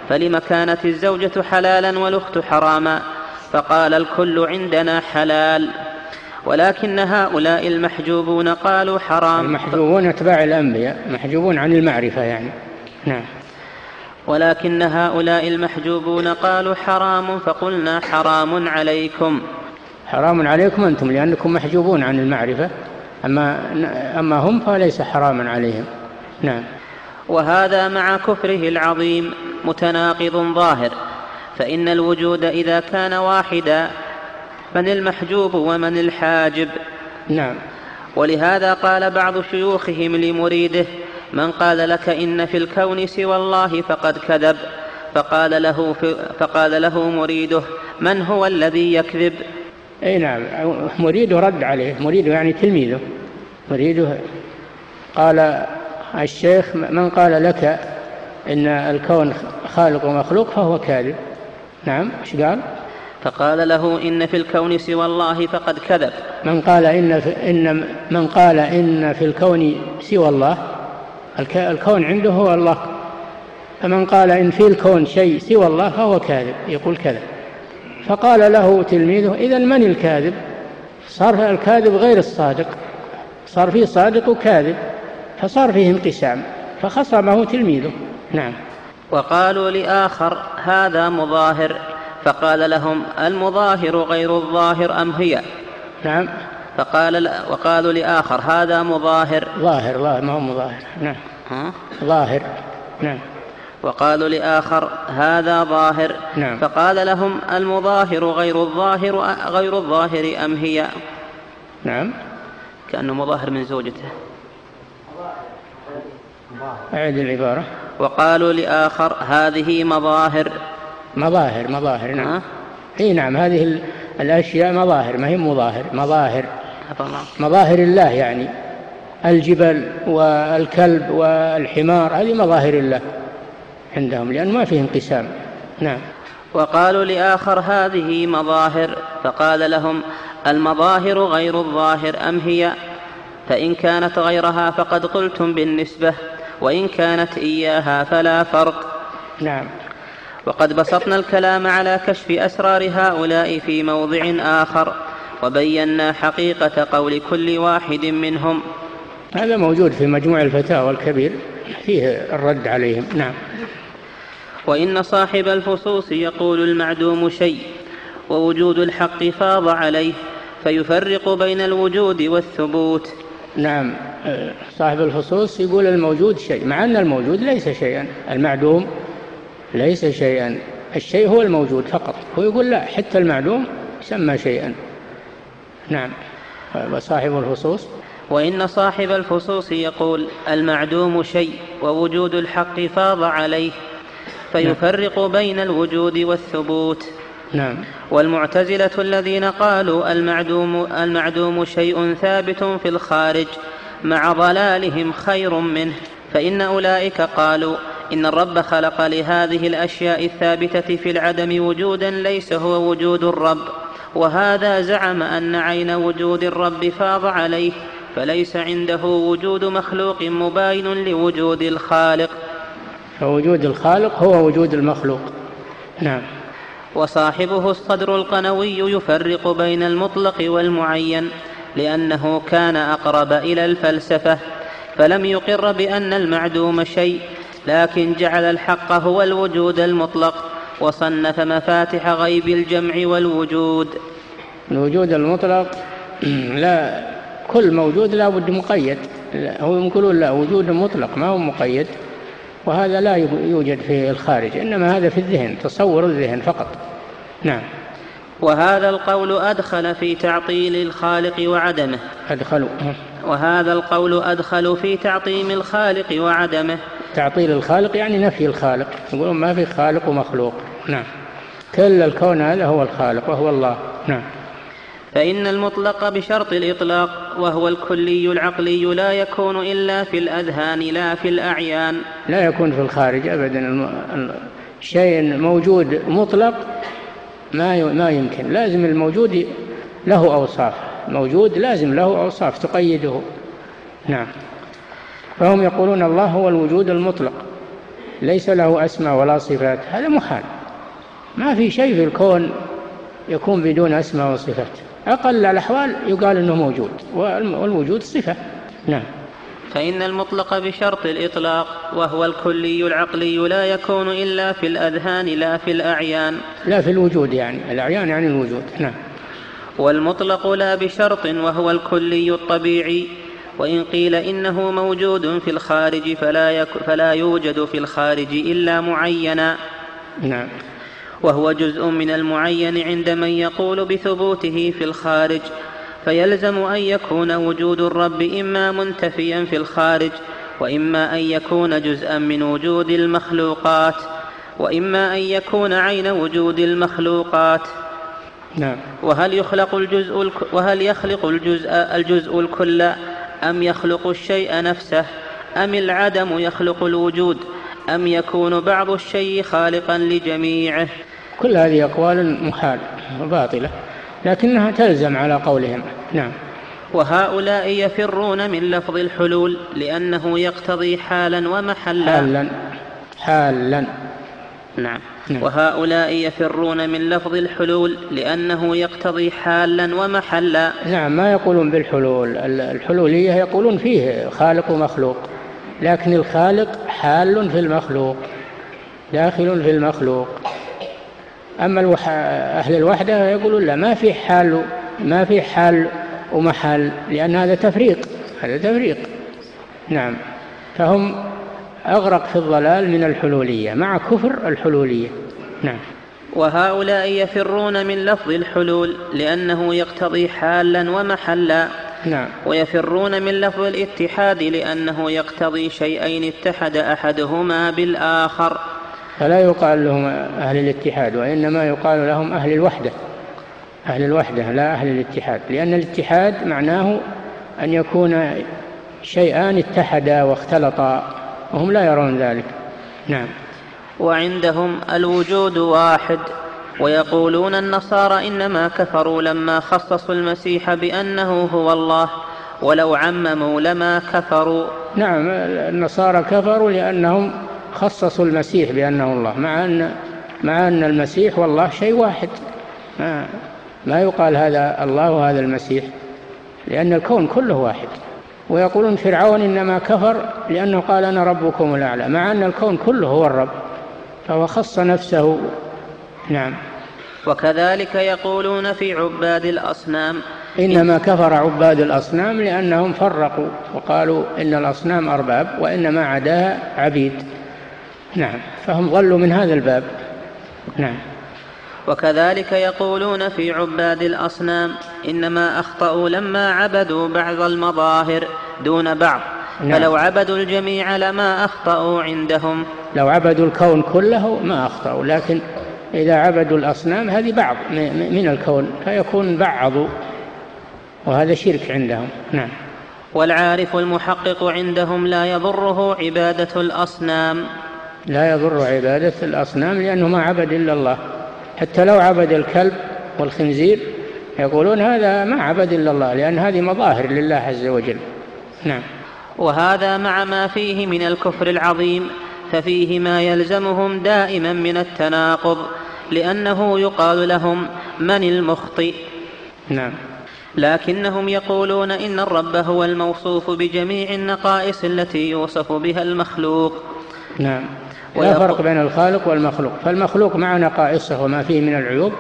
فلم كانت الزوجة حلالا والأخت حراما؟ فقال الكل عندنا حلال. ولكن هؤلاء المحجوبون قالوا حرام. المحجوبون أتباع الأنبياء محجوبون عن المعرفة يعني. نعم. ولكن هؤلاء المحجوبون قالوا حرام فقلنا حرام عليكم. حرام عليكم أنتم لأنكم محجوبون عن المعرفة. أما أما هم فليس حراما عليهم. نعم. وهذا مع كفره العظيم متناقض ظاهر. فإن الوجود إذا كان واحدا من المحجوب ومن الحاجب. نعم. ولهذا قال بعض شيوخهم لمريده من قال لك إن في الكون سوى الله فقد كذب فقال له, فقال له مريده من هو الذي يكذب؟ أي نعم. مريده رد عليه. مريده يعني تلميذه. مريده قال الشيخ من قال لك إن الكون خالق ومخلوق فهو كاذب؟ نعم إيش قال؟ فقال له إن في الكون سوى الله فقد كذب. من قال إن في إن من قال إن في الكون سوى الله الكون عنده هو الله. فمن قال إن في الكون شيء سوى الله فهو كاذب يقول كذب. فقال له تلميذه إذا من الكاذب؟ صار الكاذب غير الصادق. صار فيه صادق وكاذب فصار فيه انقسام فخصمه تلميذه. نعم. وقالوا لآخر هذا مظاهر. فقال لهم المظاهر غير الظاهر أم هي؟ نعم. فقال وقالوا لآخر هذا مظاهر. ظاهر ظاهر ما هو مظاهر؟ نعم. ها؟ ظاهر. نعم. وقالوا لآخر هذا ظاهر. نعم. فقال لهم المظاهر غير الظاهر غير الظاهر أم هي؟ نعم. كأنه مظاهر من زوجته. أعد العبارة. وقالوا لآخر هذه مظاهر. مظاهر مظاهر نعم. إي نعم هذه الأشياء مظاهر ما هي مظاهر؟ مظاهر. مظاهر الله يعني. الجبل والكلب والحمار هذه مظاهر الله عندهم لأن ما فيه انقسام نعم. وقالوا لآخر هذه مظاهر فقال لهم المظاهر غير الظاهر أم هي؟ فإن كانت غيرها فقد قلتم بالنسبة. وإن كانت إياها فلا فرق. نعم. وقد بسطنا الكلام على كشف أسرار هؤلاء في موضع آخر وبينا حقيقة قول كل واحد منهم. هذا موجود في مجموع الفتاوى الكبير فيه الرد عليهم. نعم. وإن صاحب الفصوص يقول المعدوم شيء ووجود الحق فاض عليه فيفرق بين الوجود والثبوت. نعم صاحب الفصوص يقول الموجود شيء مع أن الموجود ليس شيئا المعدوم ليس شيئا الشيء هو الموجود فقط هو يقول لا حتى المعدوم يسمى شيئا. نعم وصاحب الفصوص وإن صاحب الفصوص يقول المعدوم شيء ووجود الحق فاض عليه فيفرق بين الوجود والثبوت. نعم. والمعتزلة الذين قالوا المعدوم, المعدوم شيء ثابت في الخارج مع ضلالهم خير منه فإن أولئك قالوا إن الرب خلق لهذه الأشياء الثابتة في العدم وجودا ليس هو وجود الرب وهذا زعم أن عين وجود الرب فاض عليه فليس عنده وجود مخلوق مباين لوجود الخالق. فوجود الخالق هو وجود المخلوق. نعم. وصاحبه الصدر القنوي يفرق بين المطلق والمعين لأنه كان أقرب إلى الفلسفة فلم يقر بأن المعدوم شيء لكن جعل الحق هو الوجود المطلق وصنف مفاتح غيب الجمع والوجود. الوجود المطلق [clears throat] لا كل موجود لا بد مقيد هو يقولون لا وجود مطلق ما هو مقيد؟ وهذا لا يوجد في الخارج إنما هذا في الذهن تصور الذهن فقط. نعم. وهذا القول أدخل في تعطيل الخالق وعدمه. أدخلوا وهذا القول أدخل في تعطيم الخالق وعدمه. تعطيل الخالق يعني نفي الخالق. يقولون ما في خالق ومخلوق. نعم. كل الكون هذا هو الخالق وهو الله. نعم. فإن المطلق بشرط الإطلاق وهو الكلي العقلي لا يكون إلا في الأذهان لا في الأعيان. لا يكون في الخارج أبدا. شيء موجود مطلق ما ما يمكن. لازم الموجود له أوصاف. موجود لازم له أوصاف تقيده. نعم. فهم يقولون الله هو الوجود المطلق. ليس له أسماء ولا صفات. هذا محال. ما في شيء في الكون يكون بدون أسماء وصفات. أقل الأحوال يقال أنه موجود والوجود صفة. نعم. فإن المطلق بشرط الإطلاق وهو الكلي العقلي لا يكون إلا في الأذهان لا في الأعيان. لا في الوجود يعني الأعيان يعني الوجود. نعم. والمطلق لا بشرط وهو الكلي الطبيعي. وإن قيل إنه موجود في الخارج فلا, يك فلا يوجد في الخارج إلا معينا. نعم. وهو جزء من المعين عند من يقول بثبوته في الخارج فيلزم أن يكون وجود الرب إما منتفيا في الخارج وإما أن يكون جزءا من وجود المخلوقات وإما أن يكون عين وجود المخلوقات. نعم. وهل يخلق الجزء وهل يخلق الجزء الجزء الكل أم يخلق الشيء نفسه؟ أم العدم يخلق الوجود؟ أم يكون بعض الشيء خالقا لجميعه؟ كل هذه أقوال محال وباطلة لكنها تلزم على قولهم. نعم. وهؤلاء يفرون من لفظ الحلول لأنه يقتضي حالا ومحلا. حالا حالا. نعم. نعم. وهؤلاء يفرون من لفظ الحلول لأنه يقتضي حالا ومحلا. نعم ما يقولون بالحلول الحلولية يقولون فيه خالق ومخلوق. لكن الخالق حال في المخلوق داخل في المخلوق. أما أهل الوحدة يقولون لا ما في حال ما في حال ومحل لأن هذا تفريق هذا تفريق. نعم. فهم أغرق في الضلال من الحلولية مع كفر الحلولية. نعم. وهؤلاء يفرون من لفظ الحلول لأنه يقتضي حالا ومحلا. نعم. ويفرون من لفظ الاتحاد لأنه يقتضي شيئين اتحد أحدهما بالآخر. فلا يقال لهم أهل الاتحاد وإنما يقال لهم أهل الوحدة. أهل الوحدة لا أهل الاتحاد. لأن الاتحاد معناه أن يكون شيئان اتحدا واختلطا وهم لا يرون ذلك. نعم. وعندهم الوجود واحد. ويقولون النصارى إنما كفروا لما خصصوا المسيح بأنه هو الله ولو عمموا لما كفروا. نعم النصارى كفروا لأنهم خصصوا المسيح بأنه الله مع أن مع أن المسيح والله شيء واحد. ما ما يقال هذا الله وهذا المسيح لأن الكون كله واحد. ويقولون فرعون إنما كفر لأنه قال أنا ربكم الأعلى مع أن الكون كله هو الرب فهو خص نفسه. نعم. وكذلك يقولون في عباد الأصنام. إنما كفر عباد الأصنام لأنهم فرقوا وقالوا إن الأصنام أرباب وإنما عداها عبيد. نعم فهم ضلوا من هذا الباب. نعم. وكذلك يقولون في عباد الأصنام إنما أخطأوا لما عبدوا بعض المظاهر دون بعض. نعم. فلو عبدوا الجميع لما أخطأوا عندهم. لو عبدوا الكون كله ما أخطأوا لكن إذا عبدوا الأصنام هذه بعض من الكون فيكون بعضوا وهذا شرك عندهم. نعم. والعارف المحقق عندهم لا يضره عبادة الأصنام. لا يضر عبادة الأصنام لأنه ما عبد إلا الله. حتى لو عبد الكلب والخنزير يقولون هذا ما عبد إلا الله لأن هذه مظاهر لله عز وجل. نعم. وهذا مع ما فيه من الكفر العظيم. ففيه ما يلزمهم دائما من التناقض لأنه يقال لهم من المخطئ. نعم. لكنهم يقولون إن الرب هو الموصوف بجميع النقائص التي يوصف بها المخلوق. نعم. لا فرق بين الخالق والمخلوق. فالمخلوق مع نقائصه وما فيه من العيوب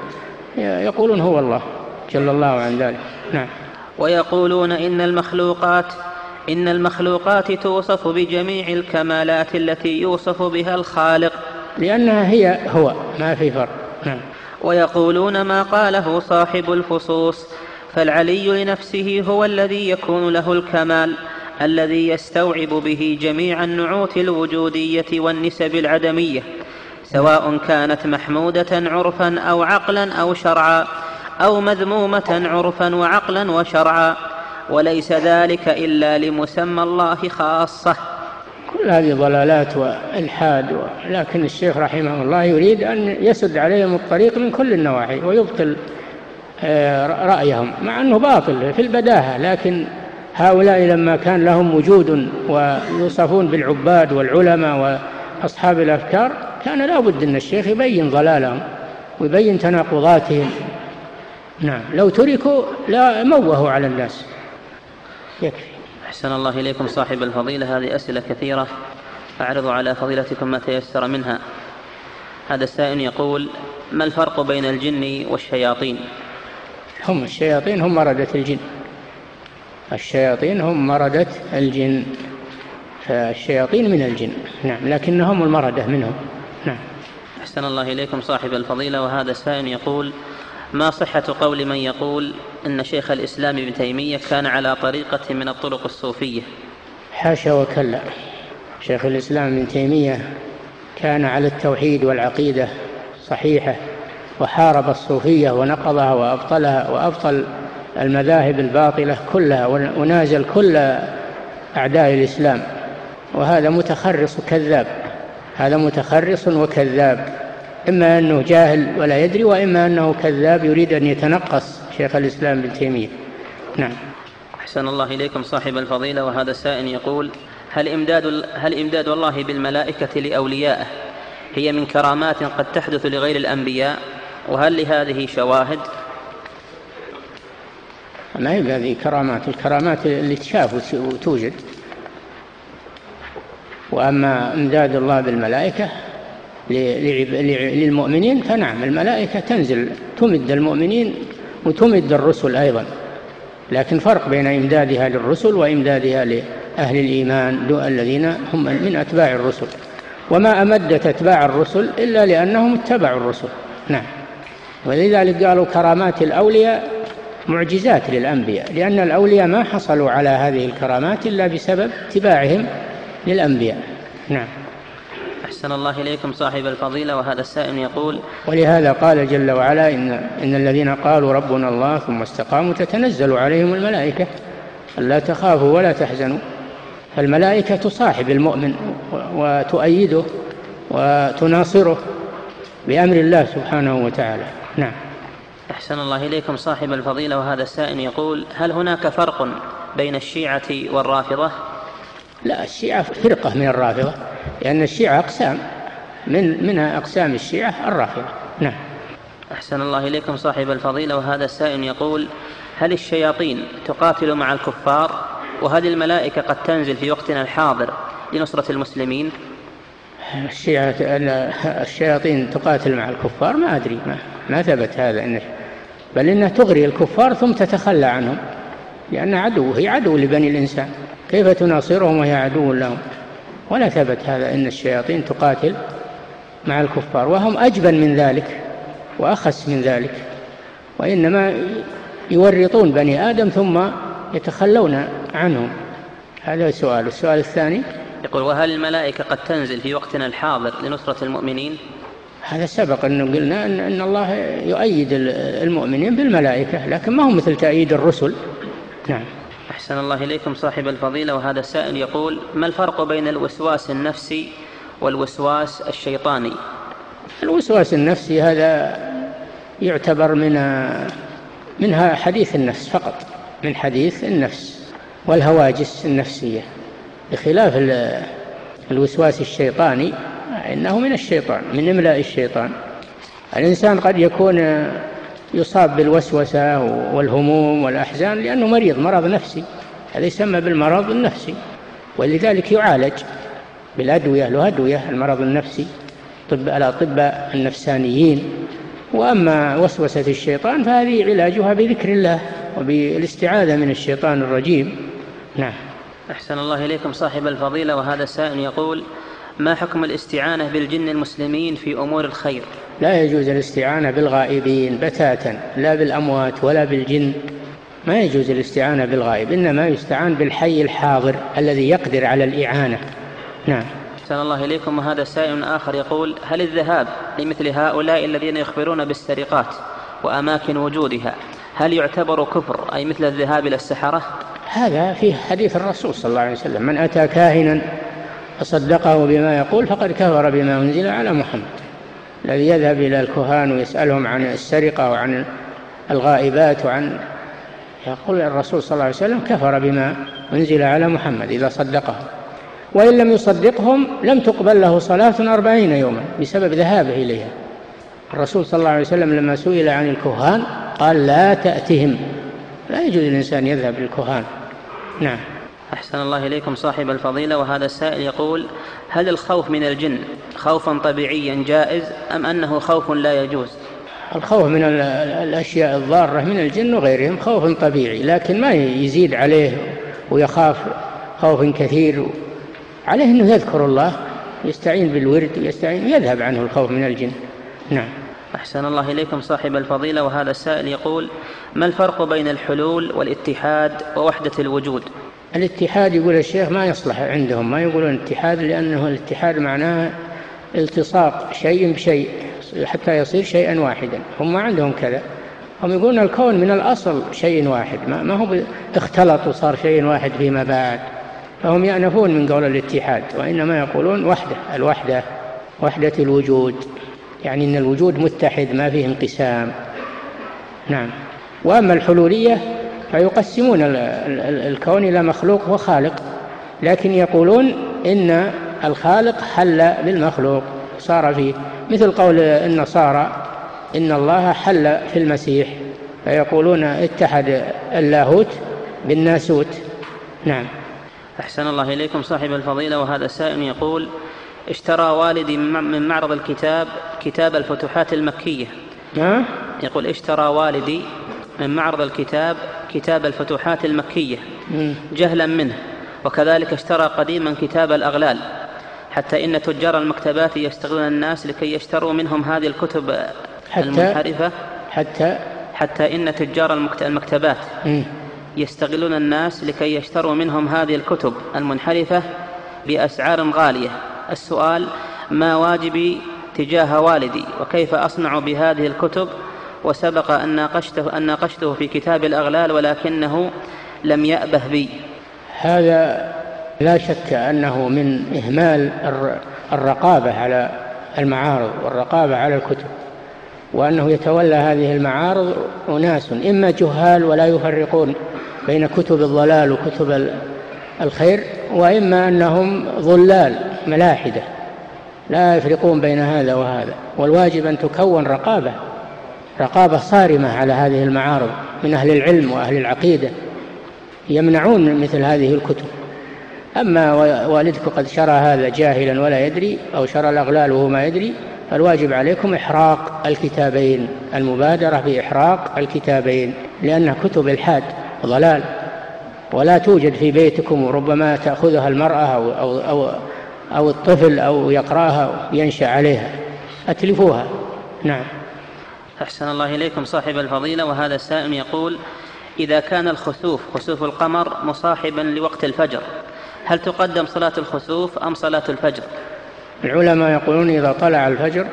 يقولون هو الله جل الله عن ذلك. نعم. ويقولون إن المخلوقات إن المخلوقات توصف بجميع الكمالات التي يوصف بها الخالق. لأنها هي هو ما في فرق. نعم. ويقولون ما قاله صاحب الفصوص فالعلي لنفسه هو الذي يكون له الكمال الذي يستوعب به جميع النعوت الوجودية والنسب العدمية سواء كانت محمودة عرفا أو عقلا أو شرعا أو مذمومة عرفا وعقلا وشرعا. وليس ذلك إلا لمسمى الله خاصة. كل هذه ضلالات وإلحاد لكن الشيخ رحمه الله يريد أن يسد عليهم الطريق من كل النواحي ويبطل آه، رأيهم مع أنه باطل في البداهة لكن هؤلاء لما كان لهم وجود ويوصفون بالعباد والعلماء وأصحاب الأفكار كان لا بد أن الشيخ يبين ضلالهم ويبين تناقضاتهم. نعم لو تركوا لا موهوا على الناس. يكفي أحسن الله إليكم صاحب الفضيلة. هذه أسئلة كثيرة. أعرض على فضيلتكم ما تيسر منها. هذا السائل يقول ما الفرق بين الجن والشياطين؟ هم الشياطين هم مردة الجن. الشياطين هم مردة الجن. فالشياطين من الجن. نعم لكنهم المردة منهم. نعم. أحسن الله إليكم صاحب الفضيلة. وهذا السائل يقول ما صحة قول من يقول أن شيخ الإسلام ابن تيمية كان على طريقة من الطرق الصوفية؟ حاشا وكلا. شيخ الإسلام ابن تيمية كان على التوحيد والعقيدة صحيحة وحارب الصوفية ونقضها وأبطلها وأبطل المذاهب الباطلة كلها ونازل كل أعداء الإسلام. وهذا متخرص كذاب هذا متخرص وكذاب. إما أنه جاهل ولا يدري وإما أنه كذاب يريد أن يتنقص شيخ الإسلام ابن تيمية. نعم. أحسن الله إليكم صاحب الفضيلة وهذا السائل يقول هل إمداد, هل إمداد الله بالملائكة لأوليائه؟ هي من كرامات قد تحدث لغير الأنبياء وهل لهذه شواهد؟ ما هي هذه كرامات الكرامات اللي تشاف وتوجد. وأما إمداد الله بالملائكة للمؤمنين فنعم الملائكة تنزل تمد المؤمنين وتمد الرسل أيضا. لكن فرق بين إمدادها للرسل وإمدادها لأهل الإيمان الذين هم من أتباع الرسل. وما أمدت أتباع الرسل إلا لأنهم اتبعوا الرسل. نعم. ولذلك قالوا كرامات الأولياء معجزات للأنبياء لأن الأولياء ما حصلوا على هذه الكرامات إلا بسبب اتباعهم للأنبياء. نعم. أحسن الله إليكم صاحب الفضيلة وهذا السائل يقول ولهذا قال جل وعلا إن, إن الذين قالوا ربنا الله ثم استقاموا تتنزل عليهم الملائكة ألا تخافوا ولا تحزنوا. فالملائكة تصاحب المؤمن وتؤيده وتناصره بأمر الله سبحانه وتعالى. نعم. أحسن الله إليكم صاحب الفضيلة وهذا السائل يقول هل هناك فرق بين الشيعة والرافضة؟ لا الشيعة فرقة من الرافضة لأن الشيعة أقسام. من منها أقسام الشيعة الرافضة. نعم. أحسن الله إليكم صاحب الفضيلة وهذا السائل يقول هل الشياطين تقاتل مع الكفار؟ وهل الملائكة قد تنزل في وقتنا الحاضر لنصرة المسلمين؟ الشيعة الشياطين تقاتل مع الكفار؟ ما أدري ما, ما ثبت هذا. إنه بل إنها تغري الكفار ثم تتخلى عنهم لأن عدو هي عدو لبني الإنسان. كيف تناصرهم وهي عدو لهم؟ ولا ثبت هذا إن الشياطين تقاتل مع الكفار وهم أجبن من ذلك وأخس من ذلك وإنما يورطون بني آدم ثم يتخلون عنهم. هذا السؤال السؤال الثاني. يقول وهل الملائكة قد تنزل في وقتنا الحاضر لنصرة المؤمنين؟ هذا سبق أنه قلنا أن, أن الله يؤيد المؤمنين بالملائكة لكن ما هو مثل تأييد الرسل. نعم. أحسن الله إليكم صاحب الفضيلة وهذا السائل يقول ما الفرق بين الوسواس النفسي والوسواس الشيطاني؟ الوسواس النفسي هذا يعتبر من منها حديث النفس فقط من حديث النفس والهواجس النفسية. بخلاف الوسواس الشيطاني إنه من الشيطان من إملاء الشيطان. الإنسان قد يكون يصاب بالوسوسة والهموم والأحزان لأنه مريض مرض نفسي. هذا يسمى بالمرض النفسي ولذلك يعالج بالأدوية له أدوية المرض النفسي طب الأطباء النفسانيين. وأما وسوسة الشيطان فهذه علاجها بذكر الله وبالاستعاذة من الشيطان الرجيم. نعم. أحسن الله إليكم صاحب الفضيلة وهذا السائل يقول ما حكم الاستعانة بالجن المسلمين في أمور الخير؟ لا يجوز الاستعانة بالغائبين بتاتا لا بالأموات ولا بالجن. ما يجوز الاستعانة بالغائب إنما يستعان بالحي الحاضر الذي يقدر على الإعانة. نعم. أحسن الله إليكم. وهذا سائل آخر يقول هل الذهاب لمثل هؤلاء الذين يخبرون بالسرقات وأماكن وجودها هل يعتبر كفر أي مثل الذهاب إلى السحرة؟ هذا في حديث الرسول صلى الله عليه وسلم من أتى كاهنا فصدقه بما يقول فقد كفر بما أنزل على محمد. الذي يذهب إلى الكهان ويسألهم عن السرقة وعن الغائبات وعن يقول الرسول صلى الله عليه وسلم كفر بما أنزل على محمد إذا صدقه. وإن لم يصدقهم لم تقبل له صلاة أربعين يوما بسبب ذهابه إليها. الرسول صلى الله عليه وسلم لما سئل عن الكهان قال لا تأتهم. لا يجوز الإنسان يذهب للكهان. نعم. أحسن الله إليكم صاحب الفضيلة وهذا السائل يقول هل الخوف من الجن خوفا طبيعيا جائز أم أنه خوف لا يجوز؟ الخوف من الأشياء الضارة من الجن وغيرهم خوف طبيعي لكن ما يزيد عليه ويخاف خوف كثير. عليه أنه يذكر الله يستعين بالورد ويستعين يذهب عنه الخوف من الجن. نعم. أحسن الله إليكم صاحب الفضيلة وهذا السائل يقول ما الفرق بين الحلول والاتحاد ووحدة الوجود؟ الاتحاد يقول الشيخ ما يصلح عندهم ما يقولون اتحاد لأنه الاتحاد معناه التصاق شيء بشيء حتى يصير شيئا واحدا. هم ما عندهم كذا. هم يقولون الكون من الأصل شيء واحد ما, هو اختلط وصار شيء واحد فيما بعد. فهم يأنفون من قول الاتحاد وإنما يقولون وحدة الوحدة وحدة الوجود. يعني أن الوجود متحد ما فيه انقسام. نعم. وأما الحلولية فيقسمون الكون إلى مخلوق وخالق لكن يقولون إن الخالق حل بالمخلوق صار فيه. مثل قول النصارى إن الله حل في المسيح فيقولون اتحد اللاهوت بالناسوت. نعم. أحسن الله إليكم صاحب الفضيلة وهذا السائل يقول اشترى والدي من معرض الكتاب كتاب الفتوحات المكية؟ يقول اشترى والدي من معرض الكتاب كتاب الفتوحات المكية جهلا منه. وكذلك اشترى قديما كتاب الأغلال حتى إن تجار المكتبات يستغلون الناس لكي يشتروا منهم هذه الكتب حتى المنحرفة. حتى حتى إن تجار المكتبات يستغلون الناس لكي يشتروا منهم هذه الكتب المنحرفة بأسعار غالية. السؤال ما واجبي تجاه والدي؟ وكيف أصنع بهذه الكتب وسبق أن ناقشته, أن ناقشته في كتاب الأغلال ولكنه لم يأبه بي. هذا لا شك أنه من إهمال الرقابة على المعارض والرقابة على الكتب وأنه يتولى هذه المعارض أناس إما جهال ولا يفرقون بين كتب الضلال وكتب الخير وإما أنهم ضلال ملاحدة لا يفرقون بين هذا وهذا والواجب أن تكون رقابة رقابة صارمة على هذه المعارض من أهل العلم وأهل العقيدة يمنعون مثل هذه الكتب. أما والدك قد شرى هذا جاهلا ولا يدري أو شرى الأغلال وهو ما يدري فالواجب عليكم إحراق الكتابين المبادرة بإحراق الكتابين لأنها كتب الحاد ضلال. ولا توجد في بيتكم وربما تأخذها المرأة أو, أو, أو, أو الطفل أو يقرأها وينشأ عليها. أتلفوها. نعم. أحسن الله إليكم صاحب الفضيلة وهذا السائل يقول إذا كان الخسوف خسوف القمر مصاحبا لوقت الفجر هل تقدم صلاة الخسوف أم صلاة الفجر؟ العلماء يقولون إذا طلع الفجر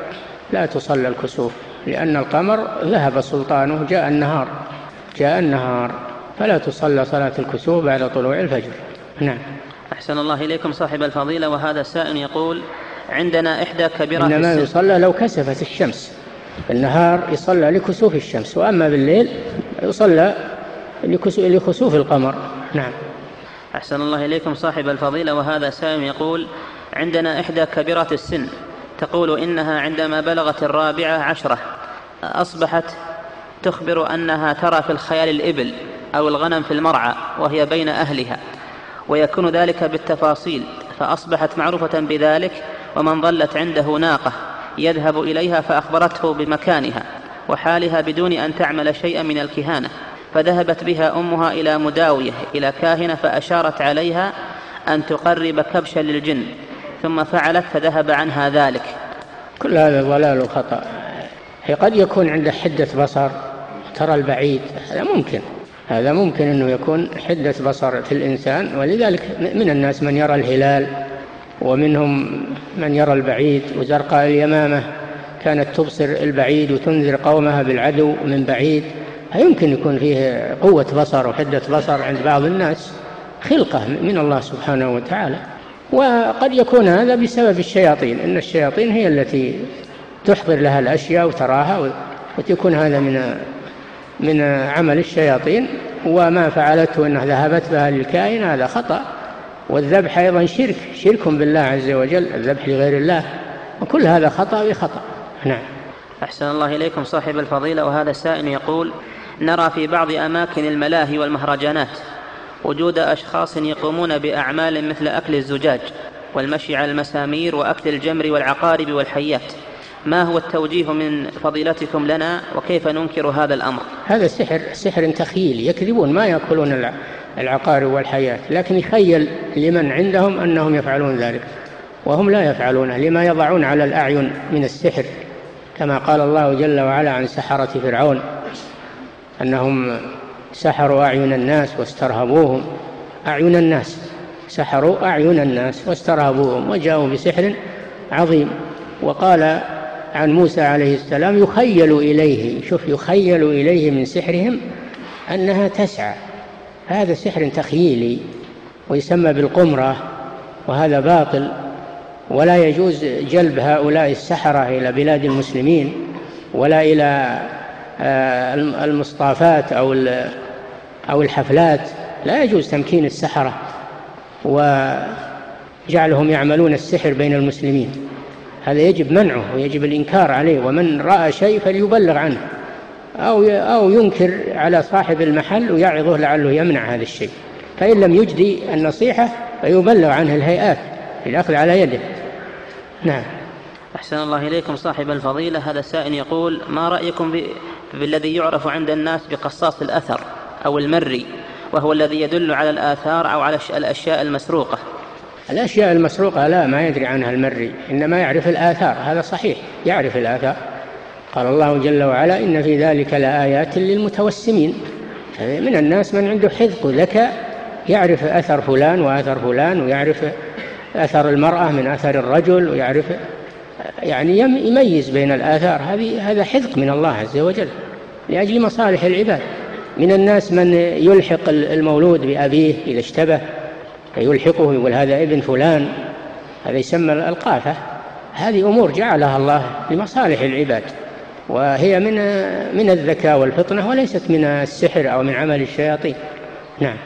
لا تصلى الكسوف لأن القمر ذهب سلطانه جاء النهار جاء النهار فلا تصلى صلاة الكسوف بعد طلوع الفجر. نعم. أحسن الله إليكم صاحب الفضيلة وهذا السائل يقول عندنا إحدى كبيرات إنما يصلى لو كسفت الشمس. النهار يصلى لكسوف الشمس وأما بالليل يصلى لخسوف القمر. نعم. أحسن الله إليكم صاحب الفضيلة وهذا سائل يقول عندنا إحدى كبيرات السن تقول إنها عندما بلغت الرابعة عشرة أصبحت تخبر أنها ترى في الخيال الإبل أو الغنم في المرعى وهي بين أهلها ويكون ذلك بالتفاصيل فأصبحت معروفة بذلك ومن ظلت عنده ناقة. يذهب إليها فأخبرته بمكانها وحالها بدون أن تعمل شيئا من الكهانة فذهبت بها أمها إلى مداوية إلى كاهنة فأشارت عليها أن تقرب كبشا للجن ثم فعلت فذهب عنها ذلك. كل هذا ضلال وخطأ. قد يكون عنده حدة بصر ترى البعيد هذا ممكن. هذا ممكن أنه يكون حدة بصر في الإنسان ولذلك من الناس من يرى الهلال ومنهم من يرى البعيد وزرقاء اليمامة كانت تبصر البعيد وتنذر قومها بالعدو من بعيد. يمكن يكون فيه قوة بصر وحدة بصر عند بعض الناس خلقة من الله سبحانه وتعالى. وقد يكون هذا بسبب الشياطين إن الشياطين هي التي تحضر لها الأشياء وتراها وتكون هذا من من عمل الشياطين. وما فعلته أنها ذهبت بها للكائن هذا خطأ. والذبح أيضا شرك شرك بالله عز وجل الذبح لغير الله وكل هذا خطأ بخطأ. نعم. أحسن الله إليكم صاحب الفضيلة وهذا السائل يقول نرى في بعض أماكن الملاهي والمهرجانات وجود أشخاص يقومون بأعمال مثل أكل الزجاج والمشي على المسامير وأكل الجمر والعقارب والحيات. ما هو التوجيه من فضيلتكم لنا وكيف ننكر هذا الأمر؟ هذا سحر سحر تخيل يكذبون ما يأكلون العقارب والحيات لكن يخيل لمن عندهم أنهم يفعلون ذلك وهم لا يفعلونه لما يضعون على الأعين من السحر كما قال الله جل وعلا عن سحرة فرعون أنهم سحروا أعين الناس واسترهبوهم. أعين الناس سحروا أعين الناس واسترهبوهم وجاءوا بسحر عظيم. وقال عن موسى عليه السلام يخيل إليه شوف يخيل إليه من سحرهم أنها تسعى. هذا سحر تخييلي ويسمى بالقمرة وهذا باطل. ولا يجوز جلب هؤلاء السحرة إلى بلاد المسلمين ولا إلى آه، المصطافات أو أو الحفلات. لا يجوز تمكين السحرة وجعلهم يعملون السحر بين المسلمين. هذا يجب منعه ويجب الإنكار عليه ومن رأى شيء فليبلغ عنه أو أو ينكر على صاحب المحل ويعظه لعله يمنع هذا الشيء. فإن لم يجدي النصيحة فيبلغ عنه الهيئات للأخذ على يده. نعم. أحسن الله إليكم صاحب الفضيلة. هذا سائل يقول ما رأيكم بالذي يعرف عند الناس بقصاص الأثر أو المري وهو الذي يدل على الآثار أو على الأشياء المسروقة؟ الأشياء المسروقة لا ما يدري عنها المري إنما يعرف الآثار هذا صحيح يعرف الآثار. قال الله جل وعلا إن في ذلك لآيات للمتوسمين. من الناس من عنده حذق ذكاء يعرف أثر فلان وأثر فلان ويعرف أثر المرأة من أثر الرجل ويعرف يعني يميز بين الآثار. هذه هذا حذق من الله عز وجل لأجل مصالح العباد. من الناس من يلحق المولود بأبيه إذا اشتبه يلحقه يقول هذا ابن فلان هذا يسمى القافة هذه أمور جعلها الله لمصالح العباد وهي من من الذكاء والفطنة وليست من السحر أو من عمل الشياطين. نعم.